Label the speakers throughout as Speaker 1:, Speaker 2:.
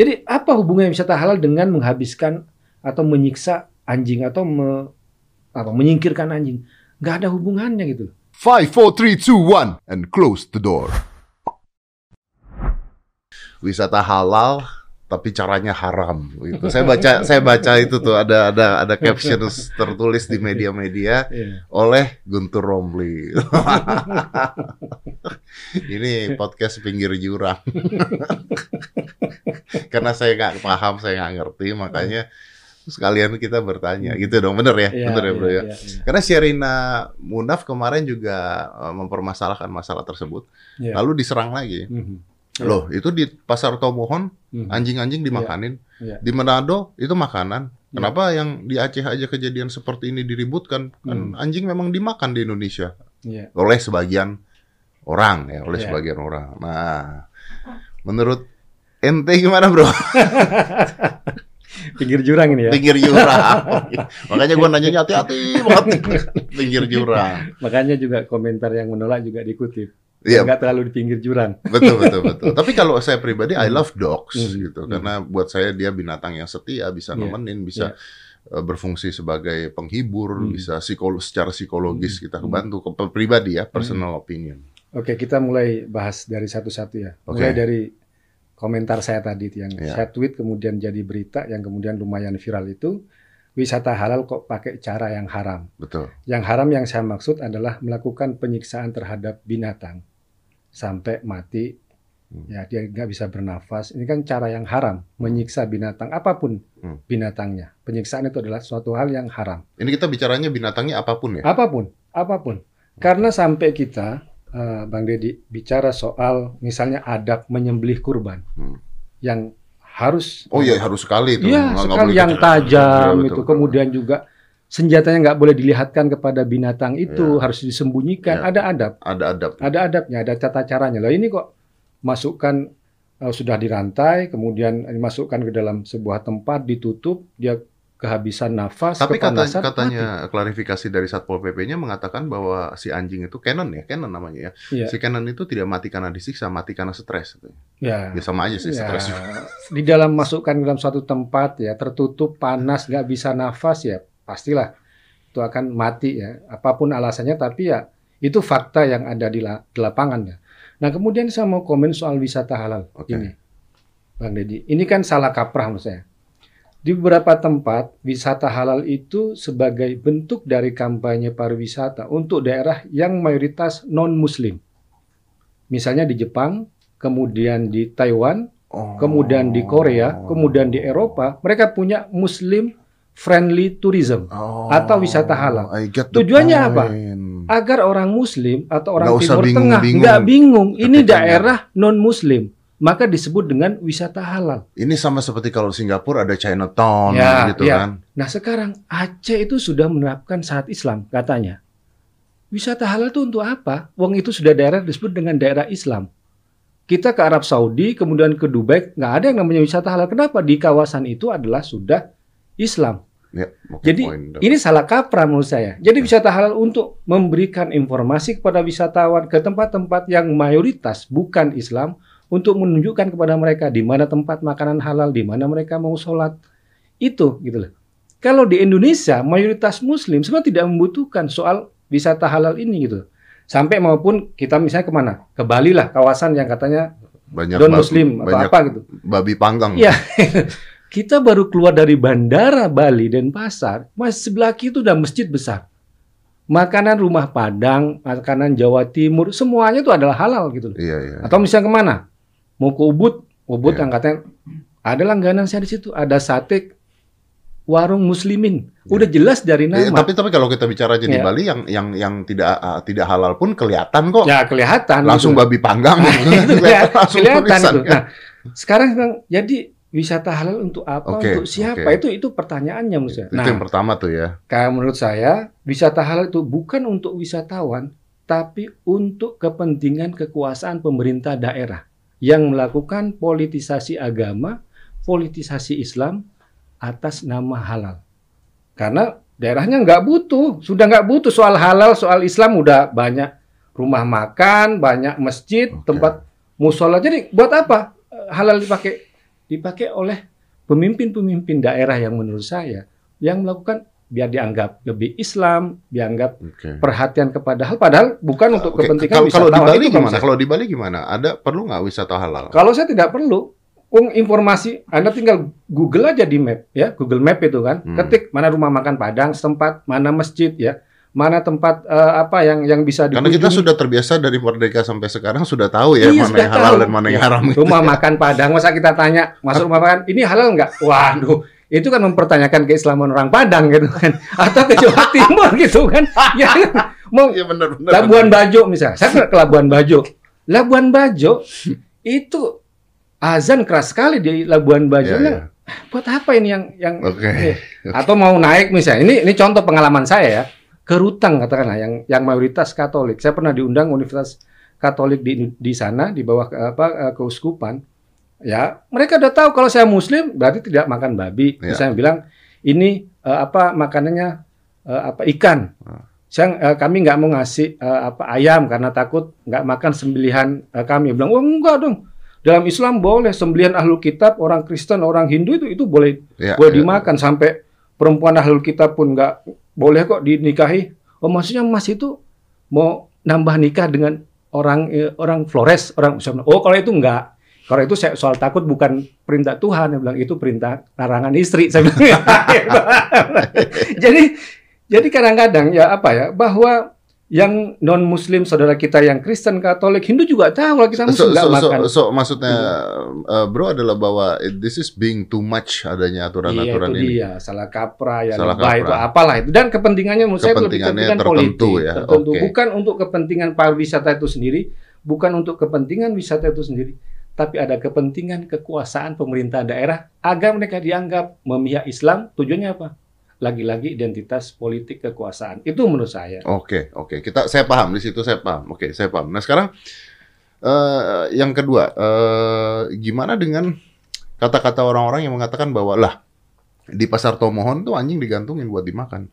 Speaker 1: Jadi apa hubungannya wisata halal dengan menghabiskan atau menyiksa anjing atau me, apa, menyingkirkan anjing? Nggak ada hubungannya gitu.
Speaker 2: Five, four, three, two, one, and close the door. Wisata halal, tapi caranya haram. Gitu. Saya baca, saya baca itu tuh ada ada ada caption tertulis di media-media
Speaker 1: Iya.
Speaker 2: oleh Guntur Romli. Ini podcast pinggir jurang. Karena saya nggak paham, saya nggak ngerti, makanya sekalian kita bertanya. Gitu dong, bener ya?
Speaker 1: Iya,
Speaker 2: bener ya, bro
Speaker 1: iya,
Speaker 2: ya?
Speaker 1: iya, iya.
Speaker 2: Karena Sherina Munaf kemarin juga eh, mempermasalahkan masalah tersebut,
Speaker 1: Iya.
Speaker 2: lalu diserang lagi.
Speaker 1: Mhm.
Speaker 2: Loh, itu di pasar Tomohon
Speaker 1: Mhm.
Speaker 2: anjing-anjing dimakanin.
Speaker 1: Iya.
Speaker 2: Di Manado itu makanan.
Speaker 1: Iya.
Speaker 2: Kenapa yang di Aceh aja kejadian seperti ini diributkan? Kan
Speaker 1: Hmm.
Speaker 2: anjing memang dimakan di Indonesia
Speaker 1: Iya.
Speaker 2: oleh sebagian orang ya, oleh
Speaker 1: Iya.
Speaker 2: sebagian orang. Nah, menurut ente gimana, Bro?
Speaker 1: Pinggir jurang ini ya.
Speaker 2: Pinggir jurang. Makanya gua nanya hati-hati banget. Pinggir jurang.
Speaker 1: Makanya juga komentar yang menolak juga dikutip.
Speaker 2: Iya,
Speaker 1: Nggak terlalu di pinggir jurang.
Speaker 2: betul betul betul. Tapi kalau saya pribadi I love dogs
Speaker 1: Hmm.
Speaker 2: gitu
Speaker 1: Hmm.
Speaker 2: karena buat saya dia binatang yang setia, bisa
Speaker 1: Iya.
Speaker 2: nemenin, bisa uh, berfungsi sebagai penghibur,
Speaker 1: Hmm.
Speaker 2: bisa psikolo secara psikologis
Speaker 1: Hmm.
Speaker 2: kita kebantu ke pribadi ya, personal opinion.
Speaker 1: Oke, kita mulai bahas dari satu-satu ya.
Speaker 2: Oke.
Speaker 1: Mulai dari komentar saya tadi yang
Speaker 2: Iya.
Speaker 1: saya tweet kemudian jadi berita yang kemudian lumayan viral itu wisata halal kok pakai cara yang haram.
Speaker 2: Betul.
Speaker 1: Yang haram yang saya maksud adalah melakukan penyiksaan terhadap binatang sampai mati.
Speaker 2: Hmm.
Speaker 1: Ya, dia nggak bisa bernafas. Ini kan cara yang haram, menyiksa binatang apa pun
Speaker 2: Hmm.
Speaker 1: binatangnya. Penyiksaan itu adalah suatu hal yang haram.
Speaker 2: Ini kita bicaranya binatangnya apa pun ya.
Speaker 1: Apa pun, apa pun. Karena sampai kita, eh, Bang Deddy, bicara soal misalnya adab menyembelih kurban
Speaker 2: Hmm.
Speaker 1: yang harus
Speaker 2: Oh iya harus sekali itu.
Speaker 1: Iya, sekali yang tajam
Speaker 2: betul,
Speaker 1: itu. Kemudian juga senjatanya nggak boleh dilihatkan kepada binatang itu,
Speaker 2: Iya.
Speaker 1: harus disembunyikan.
Speaker 2: Iya.
Speaker 1: Ada adab,
Speaker 2: ada adab.
Speaker 1: ada adabnya, ada tata caranya. Lah ini kok masukkan eh, sudah dirantai, kemudian dimasukkan ke dalam sebuah tempat, ditutup, dia kehabisan nafas,
Speaker 2: Tapi kata, katanya
Speaker 1: mati.
Speaker 2: klarifikasi dari Satpol PP-nya mengatakan bahwa si anjing itu Canon ya, Canon namanya ya.
Speaker 1: Iya.
Speaker 2: Si Canon itu tidak mati karena disiksa, mati karena stres.
Speaker 1: Ya.
Speaker 2: Ya sama aja sih
Speaker 1: Ya,
Speaker 2: stres.
Speaker 1: di dalam masukkan ke dalam suatu tempat ya tertutup panas nggak bisa nafas ya pastilah itu akan mati ya apa pun alasannya tapi ya itu fakta yang ada di, la- di lapangan ya. Nah kemudian saya mau komen soal wisata halal
Speaker 2: Oke.
Speaker 1: ini, Bang Deddy. Ini kan salah kaprah menurut saya. Di beberapa tempat wisata halal itu sebagai bentuk dari kampanye pariwisata untuk daerah yang mayoritas non Muslim. Misalnya di Jepang, kemudian di Taiwan,
Speaker 2: Oh.
Speaker 1: kemudian di Korea, kemudian di Eropa, mereka punya Muslim friendly tourism
Speaker 2: Oh,
Speaker 1: atau wisata halal. Tujuannya apa?
Speaker 2: point.
Speaker 1: agar orang Muslim atau orang
Speaker 2: Nggak
Speaker 1: Timur Tengah
Speaker 2: bingung-bingung
Speaker 1: nggak bingung. Ini daerah non Muslim, maka disebut dengan wisata halal.
Speaker 2: Ini sama seperti kalau Singapura ada Chinatown
Speaker 1: Ya,
Speaker 2: gitu
Speaker 1: ya.
Speaker 2: kan.
Speaker 1: Nah sekarang Aceh itu sudah menerapkan syariat Islam katanya. Wisata halal itu untuk apa? Wong itu sudah daerah disebut dengan daerah Islam. Kita ke Arab Saudi, kemudian ke Dubai, nggak ada yang namanya wisata halal. Kenapa? Di kawasan itu adalah sudah Islam.
Speaker 2: Ya,
Speaker 1: Jadi,
Speaker 2: point.
Speaker 1: Ini salah kaprah menurut saya. Jadi wisata halal untuk memberikan informasi kepada wisatawan ke tempat-tempat yang mayoritas bukan Islam untuk menunjukkan kepada mereka di mana tempat makanan halal, di mana mereka mau sholat. Itu gitu loh. Kalau di Indonesia mayoritas Muslim sebenarnya tidak membutuhkan soal wisata halal ini gitu. Sampai maupun kita misalnya ke mana? Ke Bali lah, kawasan yang katanya
Speaker 2: banyak
Speaker 1: non Muslim atau
Speaker 2: banyak
Speaker 1: apa gitu.
Speaker 2: babi panggang.
Speaker 1: Iya. Kita baru keluar dari bandara Bali dan pasar, mas sebelah kiri itu udah masjid besar. Makanan rumah Padang, makanan Jawa Timur, semuanya itu adalah halal gitu. loh.
Speaker 2: Iya, iya.
Speaker 1: Atau misalnya ke mana? Mau ke Ubud, Ubud
Speaker 2: Iya.
Speaker 1: yang katanya ada langganan saya di situ, ada sate warung muslimin. Udah jelas dari
Speaker 2: Eh,
Speaker 1: nama.
Speaker 2: tapi tapi kalau kita bicara aja di
Speaker 1: Iya.
Speaker 2: Bali yang yang yang tidak ah, tidak halal pun kelihatan kok.
Speaker 1: ya kelihatan.
Speaker 2: langsung
Speaker 1: gitu.
Speaker 2: babi panggang.
Speaker 1: Nah, itu kelihatan, kelihatan itu.
Speaker 2: kan.
Speaker 1: Nah, sekarang Bang, jadi wisata halal untuk apa?
Speaker 2: Oke,
Speaker 1: untuk siapa?
Speaker 2: oke.
Speaker 1: Itu itu pertanyaannya menurut saya.
Speaker 2: Itu
Speaker 1: Nah,
Speaker 2: yang pertama tuh ya.
Speaker 1: Kayak menurut saya, wisata halal itu bukan untuk wisatawan, tapi untuk kepentingan kekuasaan pemerintah daerah yang melakukan politisasi agama, politisasi Islam atas nama halal. Karena daerahnya nggak butuh, sudah nggak butuh soal halal, soal Islam udah banyak rumah makan, banyak masjid,
Speaker 2: Oke.
Speaker 1: tempat musola. Jadi buat apa eh, halal dipakai dipakai oleh pemimpin-pemimpin daerah yang menurut saya yang melakukan biar dianggap lebih Islam, dianggap
Speaker 2: Oke.
Speaker 1: perhatian kepada hal padahal bukan untuk
Speaker 2: Oke,
Speaker 1: kepentingan
Speaker 2: kalau kalau di. Bali
Speaker 1: Itu
Speaker 2: gimana? Kalau di Bali gimana? Ada perlu nggak wisata halal?
Speaker 1: Kalau saya tidak perlu, Ung, informasi Anda tinggal Google aja di map ya, Google Map itu kan.
Speaker 2: Hmm.
Speaker 1: Ketik mana rumah makan Padang setempat, mana masjid ya, mana tempat eh, apa yang yang bisa
Speaker 2: Karena kita
Speaker 1: dikunjungi.
Speaker 2: sudah terbiasa dari merdeka sampai sekarang sudah tahu ya
Speaker 1: Iya,
Speaker 2: mana yang halal
Speaker 1: tahu.
Speaker 2: dan mana yang
Speaker 1: Iya.
Speaker 2: haram. gitu
Speaker 1: rumah
Speaker 2: ya.
Speaker 1: makan Padang, masa kita tanya masuk rumah makan ini halal nggak? Waduh, itu kan mempertanyakan keislaman orang Padang gitu kan, atau ke Jawa Timur gitu kan? Ya, mau
Speaker 2: Iya benar benar.
Speaker 1: Labuan Bajo misalnya, saya ke Labuan Bajo. Labuan Bajo itu azan keras sekali di Labuan Bajo. Nah,
Speaker 2: iya.
Speaker 1: Buat apa ini yang yang
Speaker 2: Oke.
Speaker 1: eh, atau mau naik misalnya? Ini ini contoh pengalaman saya ya. Ke Ruteng katakanlah yang yang mayoritas Katolik. Saya pernah diundang Universitas Katolik di di sana di bawah apa eh, keuskupan. Ya, mereka udah tahu kalau saya Muslim berarti tidak makan babi.
Speaker 2: Iya.
Speaker 1: Saya bilang ini eh, apa makanannya eh, apa ikan.
Speaker 2: Ah.
Speaker 1: Saya eh, kami nggak mau ngasih eh, apa ayam karena takut nggak makan sembelihan eh, kami. Bilang, oh enggak dong. Dalam Islam boleh sembelihan ahlul kitab orang Kristen orang Hindu itu itu boleh
Speaker 2: Ya,
Speaker 1: boleh
Speaker 2: ya.
Speaker 1: dimakan sampai perempuan ahlul kitab pun nggak boleh kok dinikahi. Oh maksudnya Mas itu mau nambah nikah dengan orang eh, orang Flores orang Islam. Oh kalau itu enggak. Kalau itu saya soal takut bukan perintah Tuhan, dia bilang itu perintah larangan istri. Saya bilang. jadi jadi kadang-kadang ya apa ya bahwa yang non Muslim saudara kita yang Kristen Katolik Hindu juga tahu kalau kita
Speaker 2: So,
Speaker 1: Muslim nggak
Speaker 2: so, so,
Speaker 1: makan.
Speaker 2: so, maksudnya uh, bro adalah bahwa this is being too much adanya
Speaker 1: Iya
Speaker 2: aturan-aturan
Speaker 1: itu
Speaker 2: ini.
Speaker 1: dia salah kaprah ya
Speaker 2: Salah kaprah.
Speaker 1: itu apalah itu dan kepentingannya menurut saya itu lebih
Speaker 2: Kepentingannya
Speaker 1: kepentingan
Speaker 2: tertentu
Speaker 1: politik
Speaker 2: ya,
Speaker 1: tertentu
Speaker 2: oke.
Speaker 1: bukan untuk kepentingan pariwisata itu sendiri bukan untuk kepentingan wisata itu sendiri tapi ada kepentingan kekuasaan pemerintah daerah agar mereka dianggap memihak Islam tujuannya apa lagi-lagi identitas politik kekuasaan itu menurut saya
Speaker 2: Oke, oke. Kita saya paham di situ saya paham. Oke, saya paham. Nah, sekarang eh yang kedua, eh gimana dengan kata-kata orang-orang yang mengatakan bahwa lah di pasar Tomohon tuh anjing digantungin buat dimakan.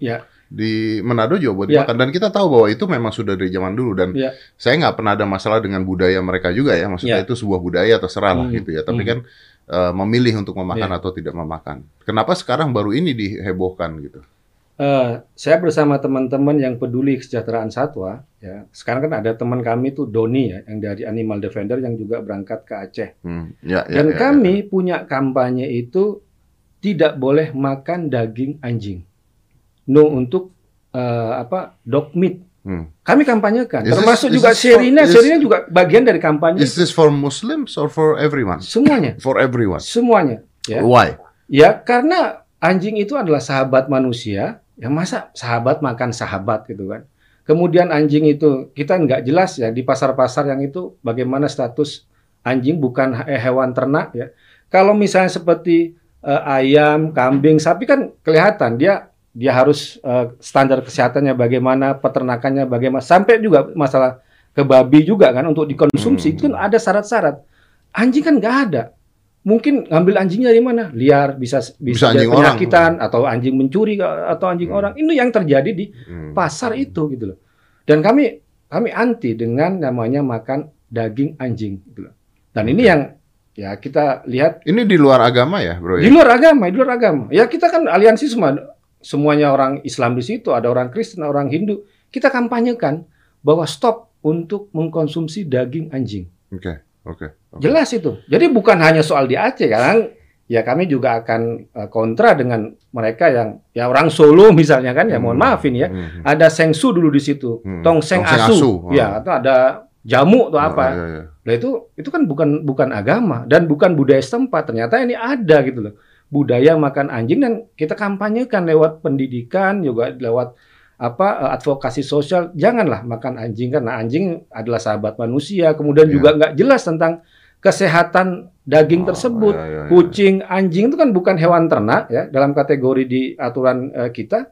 Speaker 1: Ya.
Speaker 2: Di Manado juga buat
Speaker 1: Ya.
Speaker 2: dimakan dan kita tahu bahwa itu memang sudah dari zaman dulu dan
Speaker 1: Ya.
Speaker 2: saya nggak pernah ada masalah dengan budaya mereka juga ya. Maksudnya
Speaker 1: Ya.
Speaker 2: itu sebuah budaya terserah lah
Speaker 1: Hmm.
Speaker 2: gitu ya. Tapi
Speaker 1: Hmm.
Speaker 2: kan eh, memilih untuk memakan
Speaker 1: Ya.
Speaker 2: atau tidak memakan. Kenapa sekarang baru ini dihebohkan gitu?
Speaker 1: Eh, saya bersama teman-teman yang peduli kesejahteraan satwa ya sekarang kan ada teman kami tuh Doni ya yang dari Animal Defender yang juga berangkat ke Aceh
Speaker 2: Hmm. Ya, ya,
Speaker 1: Dan
Speaker 2: ya, ya.
Speaker 1: kami punya kampanye itu tidak boleh makan daging anjing. No untuk eh, apa dog meat.
Speaker 2: Hmm.
Speaker 1: Kami kampanyekan.
Speaker 2: Is
Speaker 1: Termasuk
Speaker 2: is
Speaker 1: juga
Speaker 2: this for-
Speaker 1: Sherina,
Speaker 2: is-
Speaker 1: Sherina juga bagian dari kampanye.
Speaker 2: Is this for Muslims or for everyone?
Speaker 1: Semuanya,
Speaker 2: For everyone.
Speaker 1: semuanya. Ya.
Speaker 2: Why?
Speaker 1: ya karena anjing itu adalah sahabat manusia. Ya masa sahabat makan sahabat gitu kan. Kemudian anjing itu kita nggak jelas ya di pasar-pasar yang itu bagaimana status anjing bukan he- hewan ternak ya. Kalau misalnya seperti eh, ayam, kambing, sapi kan kelihatan dia dia harus eh, standar kesehatannya bagaimana, peternakannya bagaimana, sampai juga masalah ke babi juga kan untuk dikonsumsi
Speaker 2: Hmm.
Speaker 1: itu kan ada syarat-syarat. Anjing kan nggak ada. Mungkin ngambil anjingnya dari mana? Liar, bisa
Speaker 2: Bisa
Speaker 1: bisa,
Speaker 2: anjing
Speaker 1: jadi
Speaker 2: orang.
Speaker 1: penyakitan atau anjing mencuri atau anjing
Speaker 2: Hmm.
Speaker 1: orang. Ini yang terjadi di
Speaker 2: Hmm.
Speaker 1: pasar itu gitu loh. Dan kami kami anti dengan namanya makan daging anjing gitu loh. Dan ini yang ya kita lihat
Speaker 2: Ini di luar agama ya, bro?
Speaker 1: di
Speaker 2: Ya?
Speaker 1: luar agama, di luar agama. Ya kita kan aliansi semua semuanya orang Islam di situ, ada orang Kristen, orang Hindu. Kita kampanyekan bahwa stop untuk mengkonsumsi daging anjing.
Speaker 2: Oke, oke. oke.
Speaker 1: Jelas itu. Jadi bukan hanya soal di Aceh kan. Ya kami juga akan eh, kontra dengan mereka yang ya orang Solo misalnya kan ya mohon
Speaker 2: Hmm.
Speaker 1: maaf ini ya.
Speaker 2: Hmm.
Speaker 1: Ada Sengsu dulu di situ.
Speaker 2: Hmm.
Speaker 1: Tongseng
Speaker 2: Tongseng
Speaker 1: asu.
Speaker 2: asu.
Speaker 1: Ya, atau ada jamu atau
Speaker 2: Oh,
Speaker 1: apa.
Speaker 2: iya, iya.
Speaker 1: Nah itu itu kan bukan bukan agama dan bukan budaya setempat. Ternyata ini ada gitu loh. Budaya makan anjing dan kita kampanyekan lewat pendidikan juga lewat apa eh, advokasi sosial. Janganlah makan anjing karena anjing adalah sahabat manusia. Kemudian
Speaker 2: Iya.
Speaker 1: juga nggak jelas tentang kesehatan daging
Speaker 2: Oh,
Speaker 1: tersebut.
Speaker 2: iya, iya, iya.
Speaker 1: Kucing, anjing itu kan bukan hewan ternak ya dalam kategori di aturan eh, kita.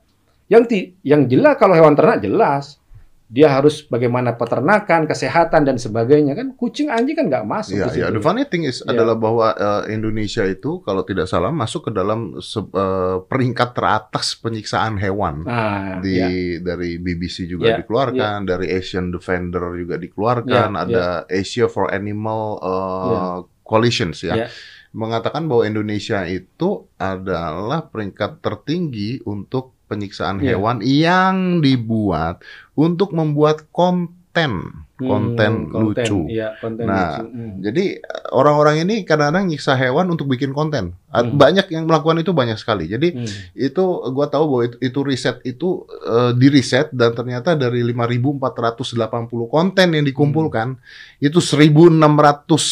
Speaker 1: Yang ti, yang jelas kalau hewan ternak jelas dia harus bagaimana peternakan, kesehatan dan sebagainya kan. Kucing, anjing kan nggak masuk
Speaker 2: Iya, iya.
Speaker 1: situ.
Speaker 2: The funny thing is
Speaker 1: Iya.
Speaker 2: adalah bahwa eh, Indonesia itu kalau tidak salah masuk ke dalam se- eh, peringkat teratas penyiksaan hewan.
Speaker 1: Nah,
Speaker 2: di
Speaker 1: ya.
Speaker 2: dari BBC juga
Speaker 1: Ya,
Speaker 2: dikeluarkan, dari Asian Defender juga dikeluarkan,
Speaker 1: Ya,
Speaker 2: ada Asia for Animal uh,
Speaker 1: Ya.
Speaker 2: Coalitions ya.
Speaker 1: Ya.
Speaker 2: mengatakan bahwa Indonesia itu adalah peringkat tertinggi untuk penyiksaan
Speaker 1: Iya.
Speaker 2: hewan yang dibuat untuk membuat konten konten,
Speaker 1: Hmm,
Speaker 2: lucu.
Speaker 1: Iya, konten
Speaker 2: Nah,
Speaker 1: lucu. Hmm.
Speaker 2: Jadi orang-orang ini kadang-kadang nyiksa hewan untuk bikin konten.
Speaker 1: Hmm.
Speaker 2: Banyak yang melakukan itu banyak sekali. Jadi
Speaker 1: Hmm.
Speaker 2: itu gua tahu bahwa itu, itu riset itu eh, di riset dan ternyata dari 5.480 konten yang dikumpulkan itu 1.600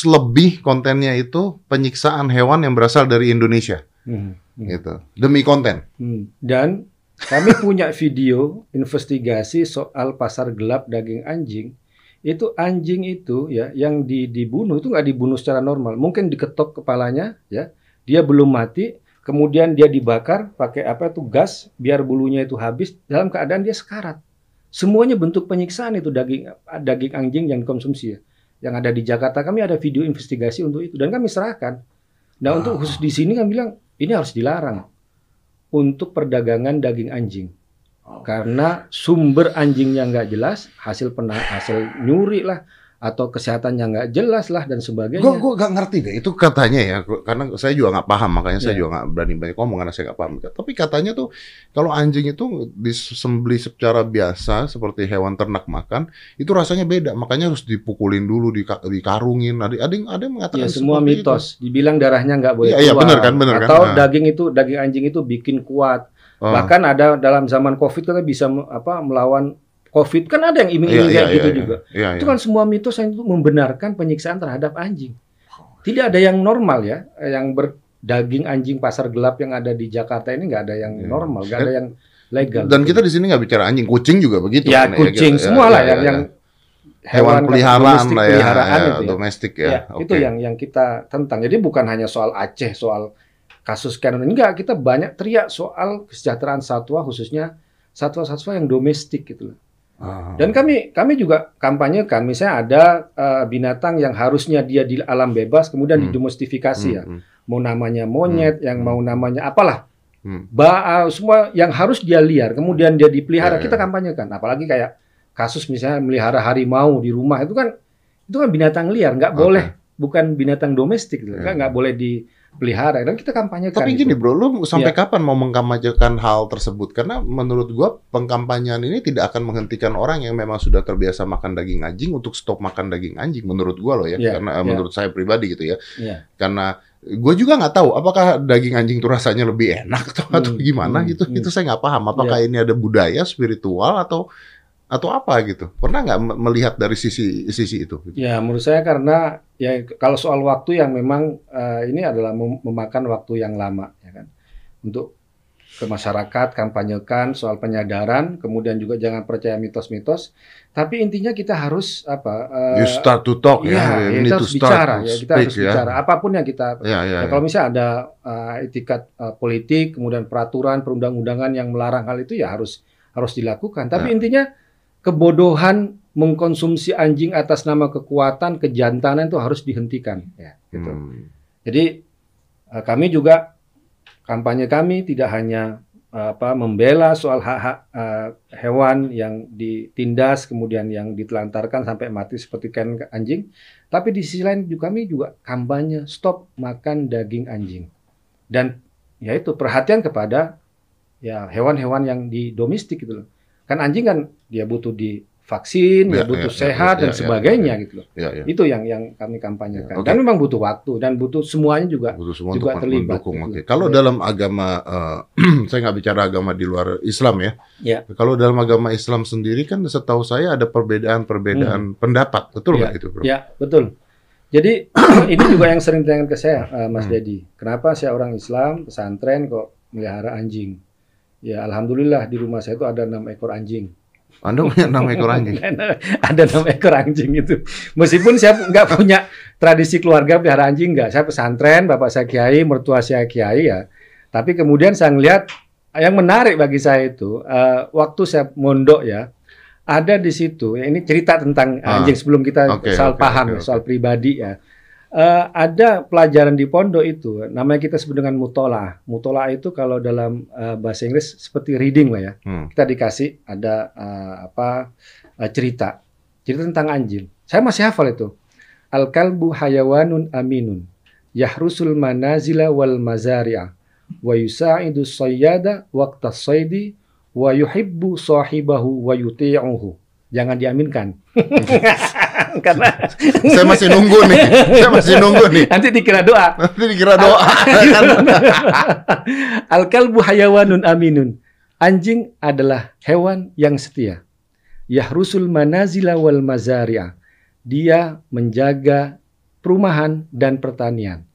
Speaker 2: lebih kontennya itu penyiksaan hewan yang berasal dari Indonesia
Speaker 1: Hmm. Hmm.
Speaker 2: gitu. Demi konten.
Speaker 1: Hmm. Dan kami punya video investigasi soal pasar gelap daging anjing. Itu anjing itu ya yang di, dibunuh itu nggak dibunuh secara normal. Mungkin diketok kepalanya ya. Dia belum mati, kemudian dia dibakar pakai apa itu gas biar bulunya itu habis dalam keadaan dia sekarat. Semuanya bentuk penyiksaan itu daging daging anjing yang dikonsumsi ya. Yang ada di Jakarta kami ada video investigasi untuk itu dan kami serahkan. Nah, untuk
Speaker 2: Ah.
Speaker 1: khusus di sini kami bilang ini harus dilarang untuk perdagangan daging anjing. Karena sumber anjingnya nggak jelas, hasil hasil nyuri lah, atau kesehatannya nggak jelas lah dan sebagainya.
Speaker 2: Gue gue gak ngerti deh itu katanya ya karena saya juga nggak paham makanya saya
Speaker 1: Iya.
Speaker 2: juga nggak berani banyak ngomong karena saya nggak paham. Tapi katanya tuh kalau anjing itu disembeli secara biasa seperti hewan ternak makan itu rasanya beda makanya harus dipukulin dulu dika- dikarungin. Ada ada yang ada yang mengatakan
Speaker 1: Ya semua
Speaker 2: seperti itu.
Speaker 1: mitos. Dibilang darahnya nggak boleh
Speaker 2: Iya, iya,
Speaker 1: keluar.
Speaker 2: benar kan, benar kan.
Speaker 1: Atau
Speaker 2: Nah.
Speaker 1: daging itu daging anjing itu bikin kuat.
Speaker 2: Oh.
Speaker 1: Bahkan ada dalam zaman Covid kita bisa apa melawan Covid kan ada yang
Speaker 2: Iya,
Speaker 1: iming-iming
Speaker 2: iya,
Speaker 1: kayak gitu
Speaker 2: iya,
Speaker 1: juga.
Speaker 2: Iya,
Speaker 1: Itu
Speaker 2: iya.
Speaker 1: kan semua mitos yang itu membenarkan penyiksaan terhadap anjing. Tidak ada yang normal ya, yang berdaging anjing pasar gelap yang ada di Jakarta ini nggak ada yang
Speaker 2: Iya.
Speaker 1: normal, nggak ada yang legal.
Speaker 2: Dan kita di sini nggak bicara anjing, kucing juga begitu.
Speaker 1: ya
Speaker 2: kan,
Speaker 1: kucing
Speaker 2: gitu.
Speaker 1: semua
Speaker 2: Ya,
Speaker 1: lah
Speaker 2: ya,
Speaker 1: yang,
Speaker 2: ya.
Speaker 1: yang
Speaker 2: hewan peliharaan
Speaker 1: domestik
Speaker 2: lah ya,
Speaker 1: peliharaan
Speaker 2: ya,
Speaker 1: itu ya.
Speaker 2: domestik ya.
Speaker 1: Ya,
Speaker 2: Oke.
Speaker 1: itu yang yang kita tentang. Jadi bukan hanya soal Aceh, soal kasus Canon enggak, kita banyak teriak soal kesejahteraan satwa khususnya satwa-satwa yang domestik gitu loh.
Speaker 2: Ah.
Speaker 1: Dan kami kami juga kampanyekan misalnya ada eh, binatang yang harusnya dia di alam bebas kemudian
Speaker 2: Hmm.
Speaker 1: didomestifikasi ya.
Speaker 2: Hmm,
Speaker 1: Mau namanya monyet, yang
Speaker 2: Hmm.
Speaker 1: mau namanya apalah.
Speaker 2: hmm.
Speaker 1: Ba eh, semua yang harus dia liar kemudian dia dipelihara
Speaker 2: Ya, ya.
Speaker 1: kita kampanyekan. Apalagi kayak kasus misalnya melihara harimau di rumah itu kan itu kan binatang liar, nggak
Speaker 2: Oke.
Speaker 1: boleh bukan binatang domestik gitu.
Speaker 2: Ya.
Speaker 1: Nggak boleh dipelihara dan kita kampanyekan.
Speaker 2: Tapi
Speaker 1: itu.
Speaker 2: gini bro, lu sampai
Speaker 1: Iya.
Speaker 2: kapan mau mengkampanyekan hal tersebut? Karena menurut gua pengkampanyean ini tidak akan menghentikan orang yang memang sudah terbiasa makan daging anjing untuk stop makan daging anjing. Menurut gua loh ya,
Speaker 1: Iya,
Speaker 2: karena
Speaker 1: iya.
Speaker 2: menurut saya pribadi gitu ya.
Speaker 1: Iya.
Speaker 2: Karena gue juga nggak tahu apakah daging anjing itu rasanya lebih enak atau, atau
Speaker 1: Hmm,
Speaker 2: gimana
Speaker 1: hmm,
Speaker 2: gitu.
Speaker 1: hmm.
Speaker 2: Itu saya nggak paham. Apakah ini ada budaya spiritual atau atau apa gitu? Pernah nggak me- melihat dari sisi sisi itu?
Speaker 1: Ya, menurut saya karena ya kalau soal waktu yang memang eh, ini adalah mem- memakan waktu yang lama, ya kan, untuk ke masyarakat kampanyekan soal penyadaran, kemudian juga jangan percaya mitos-mitos. Tapi intinya kita harus apa? eh,
Speaker 2: you start to talk
Speaker 1: iya,
Speaker 2: ya,
Speaker 1: ya, kita
Speaker 2: to
Speaker 1: harus
Speaker 2: start
Speaker 1: bicara, ya kita
Speaker 2: speak,
Speaker 1: harus
Speaker 2: ya.
Speaker 1: bicara. Apa pun yang kita
Speaker 2: Ya, ya,
Speaker 1: Ya,
Speaker 2: ya.
Speaker 1: kalau misalnya ada uh, etikat uh, politik, kemudian peraturan perundang-undangan yang melarang hal itu ya harus harus dilakukan. Tapi
Speaker 2: Ya.
Speaker 1: intinya kebodohan mengkonsumsi anjing atas nama kekuatan, kejantanan itu harus dihentikan. Ya, gitu.
Speaker 2: Hmm.
Speaker 1: Jadi uh, kami juga kampanye kami tidak hanya uh, apa membela soal hak-hak uh, hewan yang ditindas kemudian yang ditelantarkan sampai mati seperti kan anjing, tapi di sisi lain juga kami juga kampanye stop makan daging anjing dan yaitu perhatian kepada ya hewan-hewan yang di domestik gitu loh. Kan anjing kan dia butuh divaksin, dia
Speaker 2: Ya,
Speaker 1: butuh
Speaker 2: ya, ya,
Speaker 1: sehat
Speaker 2: ya,
Speaker 1: dan
Speaker 2: ya,
Speaker 1: sebagainya
Speaker 2: ya.
Speaker 1: gitu loh.
Speaker 2: Ya, ya.
Speaker 1: Itu yang yang kami kampanyekan.
Speaker 2: Ya, oke.
Speaker 1: Dan memang butuh waktu dan butuh semuanya juga
Speaker 2: Butuh semua
Speaker 1: juga terlibat,
Speaker 2: mendukung.
Speaker 1: gitu.
Speaker 2: Oke. Kalau
Speaker 1: Ya.
Speaker 2: dalam agama, eh, saya nggak bicara agama di luar Islam ya.
Speaker 1: Ya.
Speaker 2: Kalau dalam agama Islam sendiri kan setahu saya ada perbedaan-perbedaan pendapat, betul nggak
Speaker 1: Ya,
Speaker 2: itu, bro?
Speaker 1: Ya, betul. Jadi ini juga yang sering ditanyakan ke saya, eh, Mas
Speaker 2: Hmm.
Speaker 1: Dedi. Kenapa saya orang Islam, pesantren kok melihara anjing? Ya, alhamdulillah di rumah saya itu ada enam ekor anjing.
Speaker 2: Anda punya enam ekor anjing.
Speaker 1: ada enam ekor anjing itu. Meskipun saya nggak punya tradisi keluarga pelihara anjing nggak. Saya pesantren, bapak saya kiai, mertua saya kiai ya. Tapi kemudian saya ngelihat yang menarik bagi saya itu eh, waktu saya mondok ya ada di situ. Ya, ini cerita tentang
Speaker 2: Ah,
Speaker 1: anjing sebelum kita
Speaker 2: oke,
Speaker 1: soal
Speaker 2: oke,
Speaker 1: paham
Speaker 2: oke,
Speaker 1: ya,
Speaker 2: oke.
Speaker 1: soal pribadi ya. Eh, ada pelajaran di pondok itu, namanya kita sebut dengan mutola. Mutola itu kalau dalam eh, bahasa Inggris seperti reading lah ya
Speaker 2: Hmm.
Speaker 1: kita dikasih ada uh, apa uh, cerita cerita tentang anjing. Saya masih hafal itu. Al kalbu hayawanun aminun yahrusul manazila wal mazari'a wa yusa'idu sayyada waqta saydi wa yuhibbu sahibahu wa yuti'uhu. Jangan diaminkan. Karena
Speaker 2: Saya masih nunggu nih. Saya masih nunggu nih.
Speaker 1: nanti dikira doa.
Speaker 2: Nanti dikira doa.
Speaker 1: Al-kalbu hayawanun aminun. Anjing adalah hewan yang setia. Yahrusul manazila wal mazari'a. Dia menjaga perumahan dan pertanian.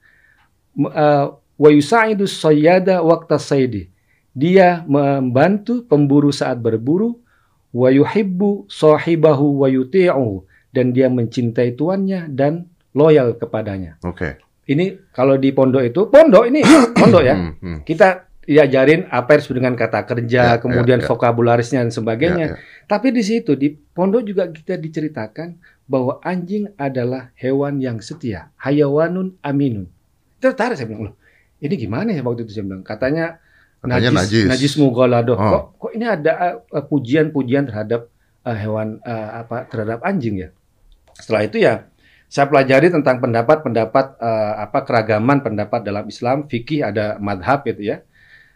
Speaker 1: Uh, Wa yusa'idu sayyada waqta saydi. Dia membantu pemburu saat berburu. Wa yuhibbu sahibahu wa yuti'uhu. Dan dia mencintai tuannya dan loyal kepadanya.
Speaker 2: Oke.
Speaker 1: Ini kalau di pondok itu, pondok ini pondok ya.
Speaker 2: Hmm, hmm.
Speaker 1: Kita diajarin apa yang disebut dengan kata kerja,
Speaker 2: Ya,
Speaker 1: kemudian
Speaker 2: ya, ya.
Speaker 1: vokabularisnya dan sebagainya.
Speaker 2: Ya, ya.
Speaker 1: Tapi di situ di pondok juga kita diceritakan bahwa anjing adalah hewan yang setia, hayawanun aminun. Tertarik saya bilang, loh, ini gimana ya waktu itu saya bilang, katanya,
Speaker 2: Katanya najis.
Speaker 1: najis mughaladoh.
Speaker 2: Oh.
Speaker 1: Kok, kok ini ada uh, pujian-pujian terhadap uh, hewan uh, apa terhadap anjing ya? Setelah itu ya saya pelajari tentang pendapat-pendapat eh, apa keragaman pendapat dalam Islam, fikih ada madhab gitu ya.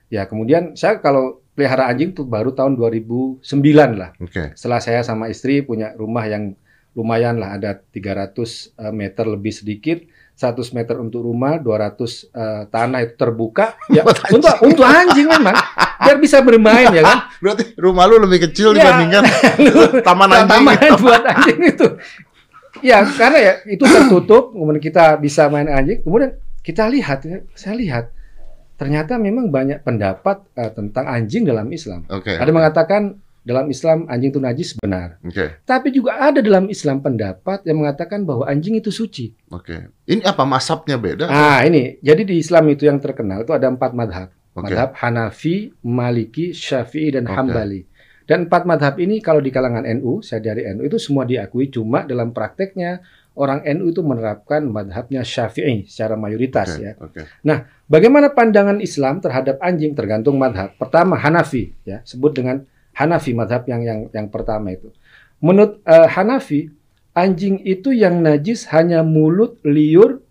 Speaker 1: Ya kemudian saya kalau pelihara anjing tuh baru tahun 2009 lah.
Speaker 2: Oke.
Speaker 1: Setelah saya sama istri punya rumah yang lumayan lah ada 300 eh, meter lebih sedikit, 100 meter untuk rumah, 200 eh, tanah itu terbuka. Ya
Speaker 2: anjing.
Speaker 1: untuk untuk anjing memang biar bisa bermain ya kan.
Speaker 2: Berarti rumah lu lebih kecil
Speaker 1: Ya.
Speaker 2: dibandingkan taman anjing.
Speaker 1: taman buat anjing itu. Ya, karena ya itu tertutup, kemudian kita bisa main anjing. Kemudian kita lihat, ya, saya lihat ternyata memang banyak pendapat eh, tentang anjing dalam Islam.
Speaker 2: Oke.
Speaker 1: Ada mengatakan dalam Islam anjing itu najis benar.
Speaker 2: Oke.
Speaker 1: Tapi juga ada dalam Islam pendapat yang mengatakan bahwa anjing itu suci.
Speaker 2: Oke. Ini apa masabnya beda?
Speaker 1: Ah ini, jadi di Islam itu yang terkenal itu ada empat madhab.
Speaker 2: Oke.
Speaker 1: Madhab Hanafi, Maliki, Syafi'i, dan
Speaker 2: Oke.
Speaker 1: Hambali. Dan empat madhab ini kalau di kalangan NU, saya dari NU itu semua diakui, cuma dalam prakteknya orang NU itu menerapkan madhabnya Syafi'i secara mayoritas
Speaker 2: Oke.
Speaker 1: ya.
Speaker 2: Oke.
Speaker 1: Bagaimana pandangan Islam terhadap anjing tergantung madhab. Pertama Hanafi, ya sebut dengan Hanafi madhab yang yang yang pertama itu. Menurut eh, Hanafi, anjing itu yang najis hanya mulut, liur,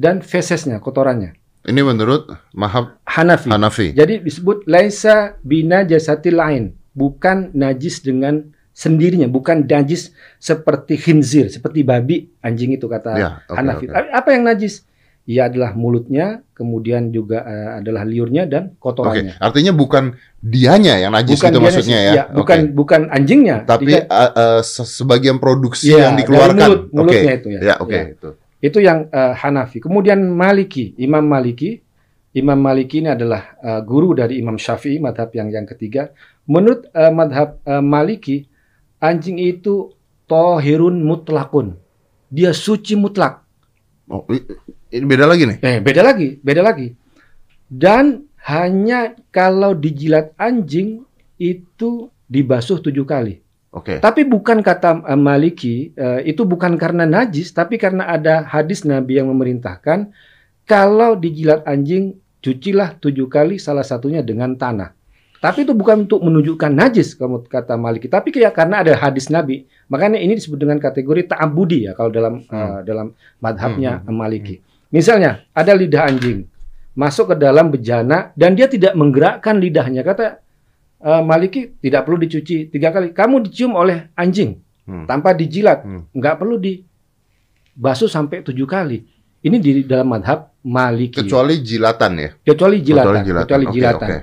Speaker 1: dan fesesnya, kotorannya.
Speaker 2: Ini menurut Mahab
Speaker 1: Hanafi.
Speaker 2: Hanafi.
Speaker 1: Jadi disebut laisa bina jasatil lain, bukan najis dengan sendirinya, bukan najis seperti khinzir, seperti babi, anjing itu kata
Speaker 2: Ya, oke,
Speaker 1: Hanafi. Tapi Apa yang najis? Ya adalah mulutnya, kemudian juga eh, adalah liurnya dan kotorannya.
Speaker 2: artinya bukan dianya yang najis itu
Speaker 1: dia
Speaker 2: maksudnya
Speaker 1: najis.
Speaker 2: ya.
Speaker 1: bukan
Speaker 2: Oke.
Speaker 1: bukan anjingnya.
Speaker 2: Tapi uh, uh, se- sebagian produksi
Speaker 1: Ya,
Speaker 2: yang
Speaker 1: dari
Speaker 2: dikeluarkan.
Speaker 1: mulut- mulutnya itu ya.
Speaker 2: Ya, oke
Speaker 1: Ya.
Speaker 2: itu.
Speaker 1: Itu yang eh, Hanafi. Kemudian Maliki, Imam Maliki. Imam Maliki ini adalah eh, guru dari Imam Syafi'i, madhab yang yang ketiga. Menurut eh, madhab eh, Maliki, anjing itu tohirun mutlakun. Dia suci mutlak.
Speaker 2: Oh, ini beda lagi nih.
Speaker 1: Eh, beda lagi, beda lagi. Dan hanya kalau dijilat anjing itu dibasuh tujuh kali.
Speaker 2: Oke.
Speaker 1: Tapi bukan kata eh, Maliki, eh, itu bukan karena najis, tapi karena ada hadis Nabi yang memerintahkan kalau dijilat anjing cucilah tujuh kali salah satunya dengan tanah. Tapi itu bukan untuk menunjukkan najis kamu kata Maliki, tapi kayak karena ada hadis Nabi. Makanya ini disebut dengan kategori ta'abudi ya kalau dalam
Speaker 2: Hmm.
Speaker 1: eh, dalam madhabnya
Speaker 2: Hmm, hmm,
Speaker 1: Maliki. Misalnya ada lidah anjing masuk ke dalam bejana dan dia tidak menggerakkan lidahnya kata eh, Maliki tidak perlu dicuci tiga kali. Kamu dicium oleh anjing
Speaker 2: Hmm.
Speaker 1: tanpa dijilat,
Speaker 2: Hmm.
Speaker 1: nggak perlu dibasuh sampai tujuh kali. Ini di dalam madhab Maliki.
Speaker 2: Kecuali jilatan ya.
Speaker 1: Kecuali jilatan.
Speaker 2: Kecuali jilatan.
Speaker 1: Kecuali jilatan.
Speaker 2: oke.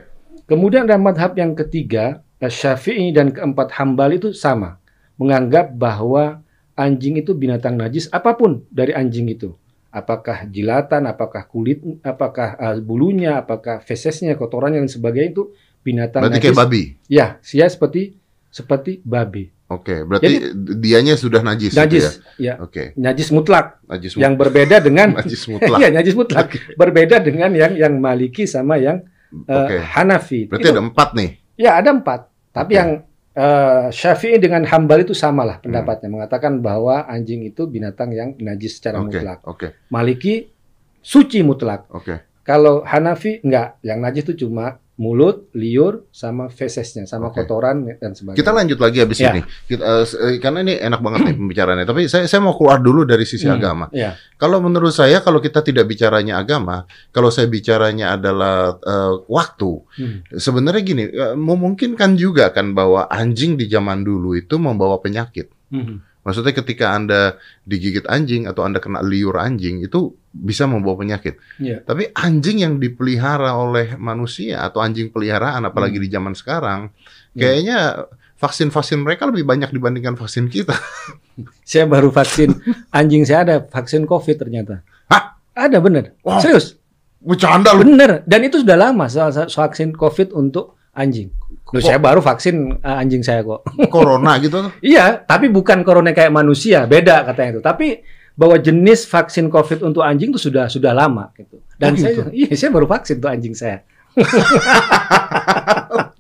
Speaker 1: Kemudian dalam madhab yang ketiga, Syafi'i dan keempat Hambali itu sama. Menganggap bahwa anjing itu binatang najis apa pun dari anjing itu. Apakah jilatan, apakah kulit, apakah eh, bulunya, apakah fesesnya, kotorannya dan sebagainya itu binatang
Speaker 2: Berarti
Speaker 1: najis.
Speaker 2: kayak babi.
Speaker 1: Ya, sia seperti seperti babi.
Speaker 2: Oke, berarti dianya sudah najis. gitu
Speaker 1: Najis,
Speaker 2: ya?
Speaker 1: ya.
Speaker 2: Oke,
Speaker 1: Najis mutlak.
Speaker 2: najis
Speaker 1: Yang berbeda dengan
Speaker 2: najis mutlak.
Speaker 1: Iya, najis mutlak. Berbeda dengan yang yang Maliki sama yang eh,
Speaker 2: Oke.
Speaker 1: Hanafi.
Speaker 2: Berarti
Speaker 1: Itu-
Speaker 2: ada empat nih.
Speaker 1: Ya ada empat. Tapi
Speaker 2: Oke.
Speaker 1: yang eh, Syafi'i dengan Hambal itu samalah pendapatnya, mengatakan bahwa anjing itu binatang yang najis secara
Speaker 2: Oke,
Speaker 1: mutlak.
Speaker 2: oke,
Speaker 1: Maliki suci mutlak.
Speaker 2: oke.
Speaker 1: Kalau Hanafi enggak, yang najis itu cuma mulut, liur, sama fesesnya, sama
Speaker 2: Oke.
Speaker 1: kotoran dan sebagainya.
Speaker 2: Kita lanjut lagi habis
Speaker 1: Ya.
Speaker 2: ini. Kita, eh, karena ini enak banget nih pembicaraannya. Tapi saya saya mau keluar dulu dari sisi
Speaker 1: Hmm,
Speaker 2: agama.
Speaker 1: Ya.
Speaker 2: Kalau menurut saya kalau kita tidak bicaranya agama, kalau saya bicaranya adalah eh, waktu,
Speaker 1: Hmm.
Speaker 2: sebenarnya gini, eh, memungkinkan juga kan bahwa anjing di zaman dulu itu membawa penyakit.
Speaker 1: Hmm.
Speaker 2: Maksudnya ketika Anda digigit anjing atau Anda kena liur anjing itu bisa membawa penyakit.
Speaker 1: Iya.
Speaker 2: Tapi anjing yang dipelihara oleh manusia atau anjing peliharaan apalagi
Speaker 1: Hmm.
Speaker 2: di zaman sekarang,
Speaker 1: Iya.
Speaker 2: kayaknya vaksin-vaksin mereka lebih banyak dibandingkan vaksin kita.
Speaker 1: Saya baru vaksin anjing saya ada vaksin COVID ternyata.
Speaker 2: Hah?
Speaker 1: Ada bener.
Speaker 2: Wah.
Speaker 1: Serius.
Speaker 2: Bercanda lu.
Speaker 1: Bener. Dan itu sudah lama soal soal vaksin COVID untuk anjing. Loh, saya baru vaksin uh, anjing saya kok.
Speaker 2: Corona gitu.
Speaker 1: iya, tapi bukan corona kayak manusia, beda katanya itu. Tapi bahwa jenis vaksin COVID untuk anjing itu sudah sudah lama gitu. Dan
Speaker 2: Oh, gitu?
Speaker 1: saya iya, saya baru vaksin untuk anjing saya.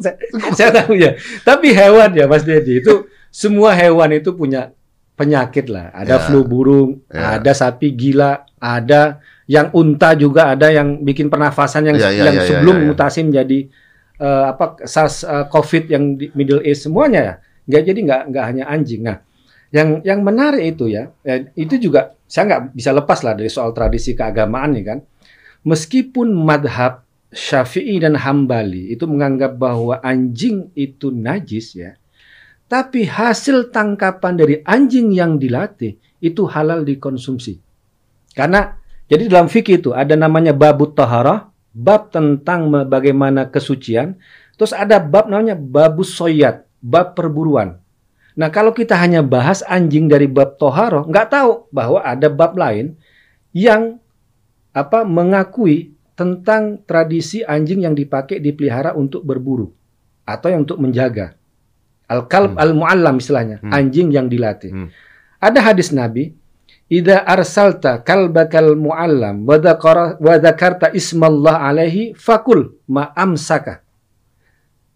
Speaker 1: saya, saya tahu ya. Tapi hewan ya Mas Dedi itu semua hewan itu punya penyakit lah. Ada
Speaker 2: Ya.
Speaker 1: flu burung,
Speaker 2: Ya.
Speaker 1: ada sapi gila, ada yang unta juga ada yang bikin pernafasan yang
Speaker 2: Ya, ya,
Speaker 1: yang
Speaker 2: ya, ya,
Speaker 1: sebelum
Speaker 2: ya, ya.
Speaker 1: mutasi menjadi eh, apa SARS eh, COVID yang di Middle East semuanya ya. Nggak jadi nggak nggak hanya anjing. Nah, yang yang menarik itu ya, ya, itu juga saya nggak bisa lepas lah dari soal tradisi keagamaan nih kan. Meskipun madhab Syafi'i dan Hambali itu menganggap bahwa anjing itu najis ya, tapi hasil tangkapan dari anjing yang dilatih itu halal dikonsumsi. Karena jadi dalam fikih itu ada namanya babut taharah, bab tentang bagaimana kesucian, terus ada bab namanya babus soyat, bab perburuan. Nah kalau kita hanya bahas anjing dari bab toharoh, nggak tahu bahwa ada bab lain yang apa mengakui tentang tradisi anjing yang dipakai dipelihara untuk berburu atau yang untuk menjaga. Al-kalb
Speaker 2: Hmm.
Speaker 1: al-muallam istilahnya,
Speaker 2: Hmm.
Speaker 1: anjing yang dilatih.
Speaker 2: Hmm.
Speaker 1: Ada hadis Nabi, "Idza arsalta kalbakal muallam wa dzakarta ismallah alaihi fakul ma amsaka."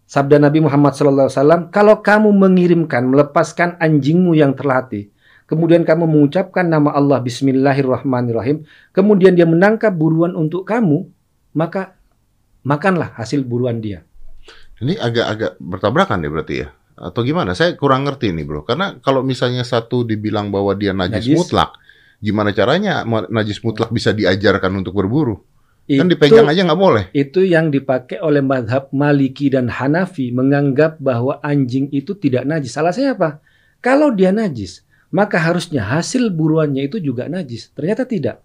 Speaker 1: Sabda Nabi Muhammad SAW, kalau kamu mengirimkan, melepaskan anjingmu yang terlatih, kemudian kamu mengucapkan nama Allah Bismillahirrahmanirrahim, kemudian dia menangkap buruan untuk kamu, maka makanlah hasil buruan dia.
Speaker 2: Ini agak-agak bertabrakan ya berarti ya? Atau gimana? Saya kurang ngerti nih bro. Karena kalau misalnya satu dibilang bahwa dia najis,
Speaker 1: Najis.
Speaker 2: mutlak, gimana caranya najis mutlak bisa diajarkan untuk berburu? Kan
Speaker 1: Itu-
Speaker 2: dipegang aja nggak boleh.
Speaker 1: itu yang dipakai oleh madhab Maliki dan Hanafi menganggap bahwa anjing itu tidak najis. Alasannya apa? Kalau dia najis, maka harusnya hasil buruannya itu juga najis. Ternyata tidak.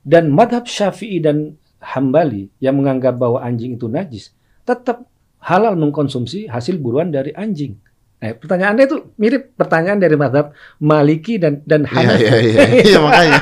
Speaker 1: Dan madhab Syafi'i dan Hambali yang menganggap bahwa anjing itu najis, tetap halal mengkonsumsi hasil buruan dari anjing. Nah, pertanyaan Anda itu mirip pertanyaan dari madhab Maliki dan dan
Speaker 2: Iya
Speaker 1: Hanafi.
Speaker 2: iya iya. Iya makanya.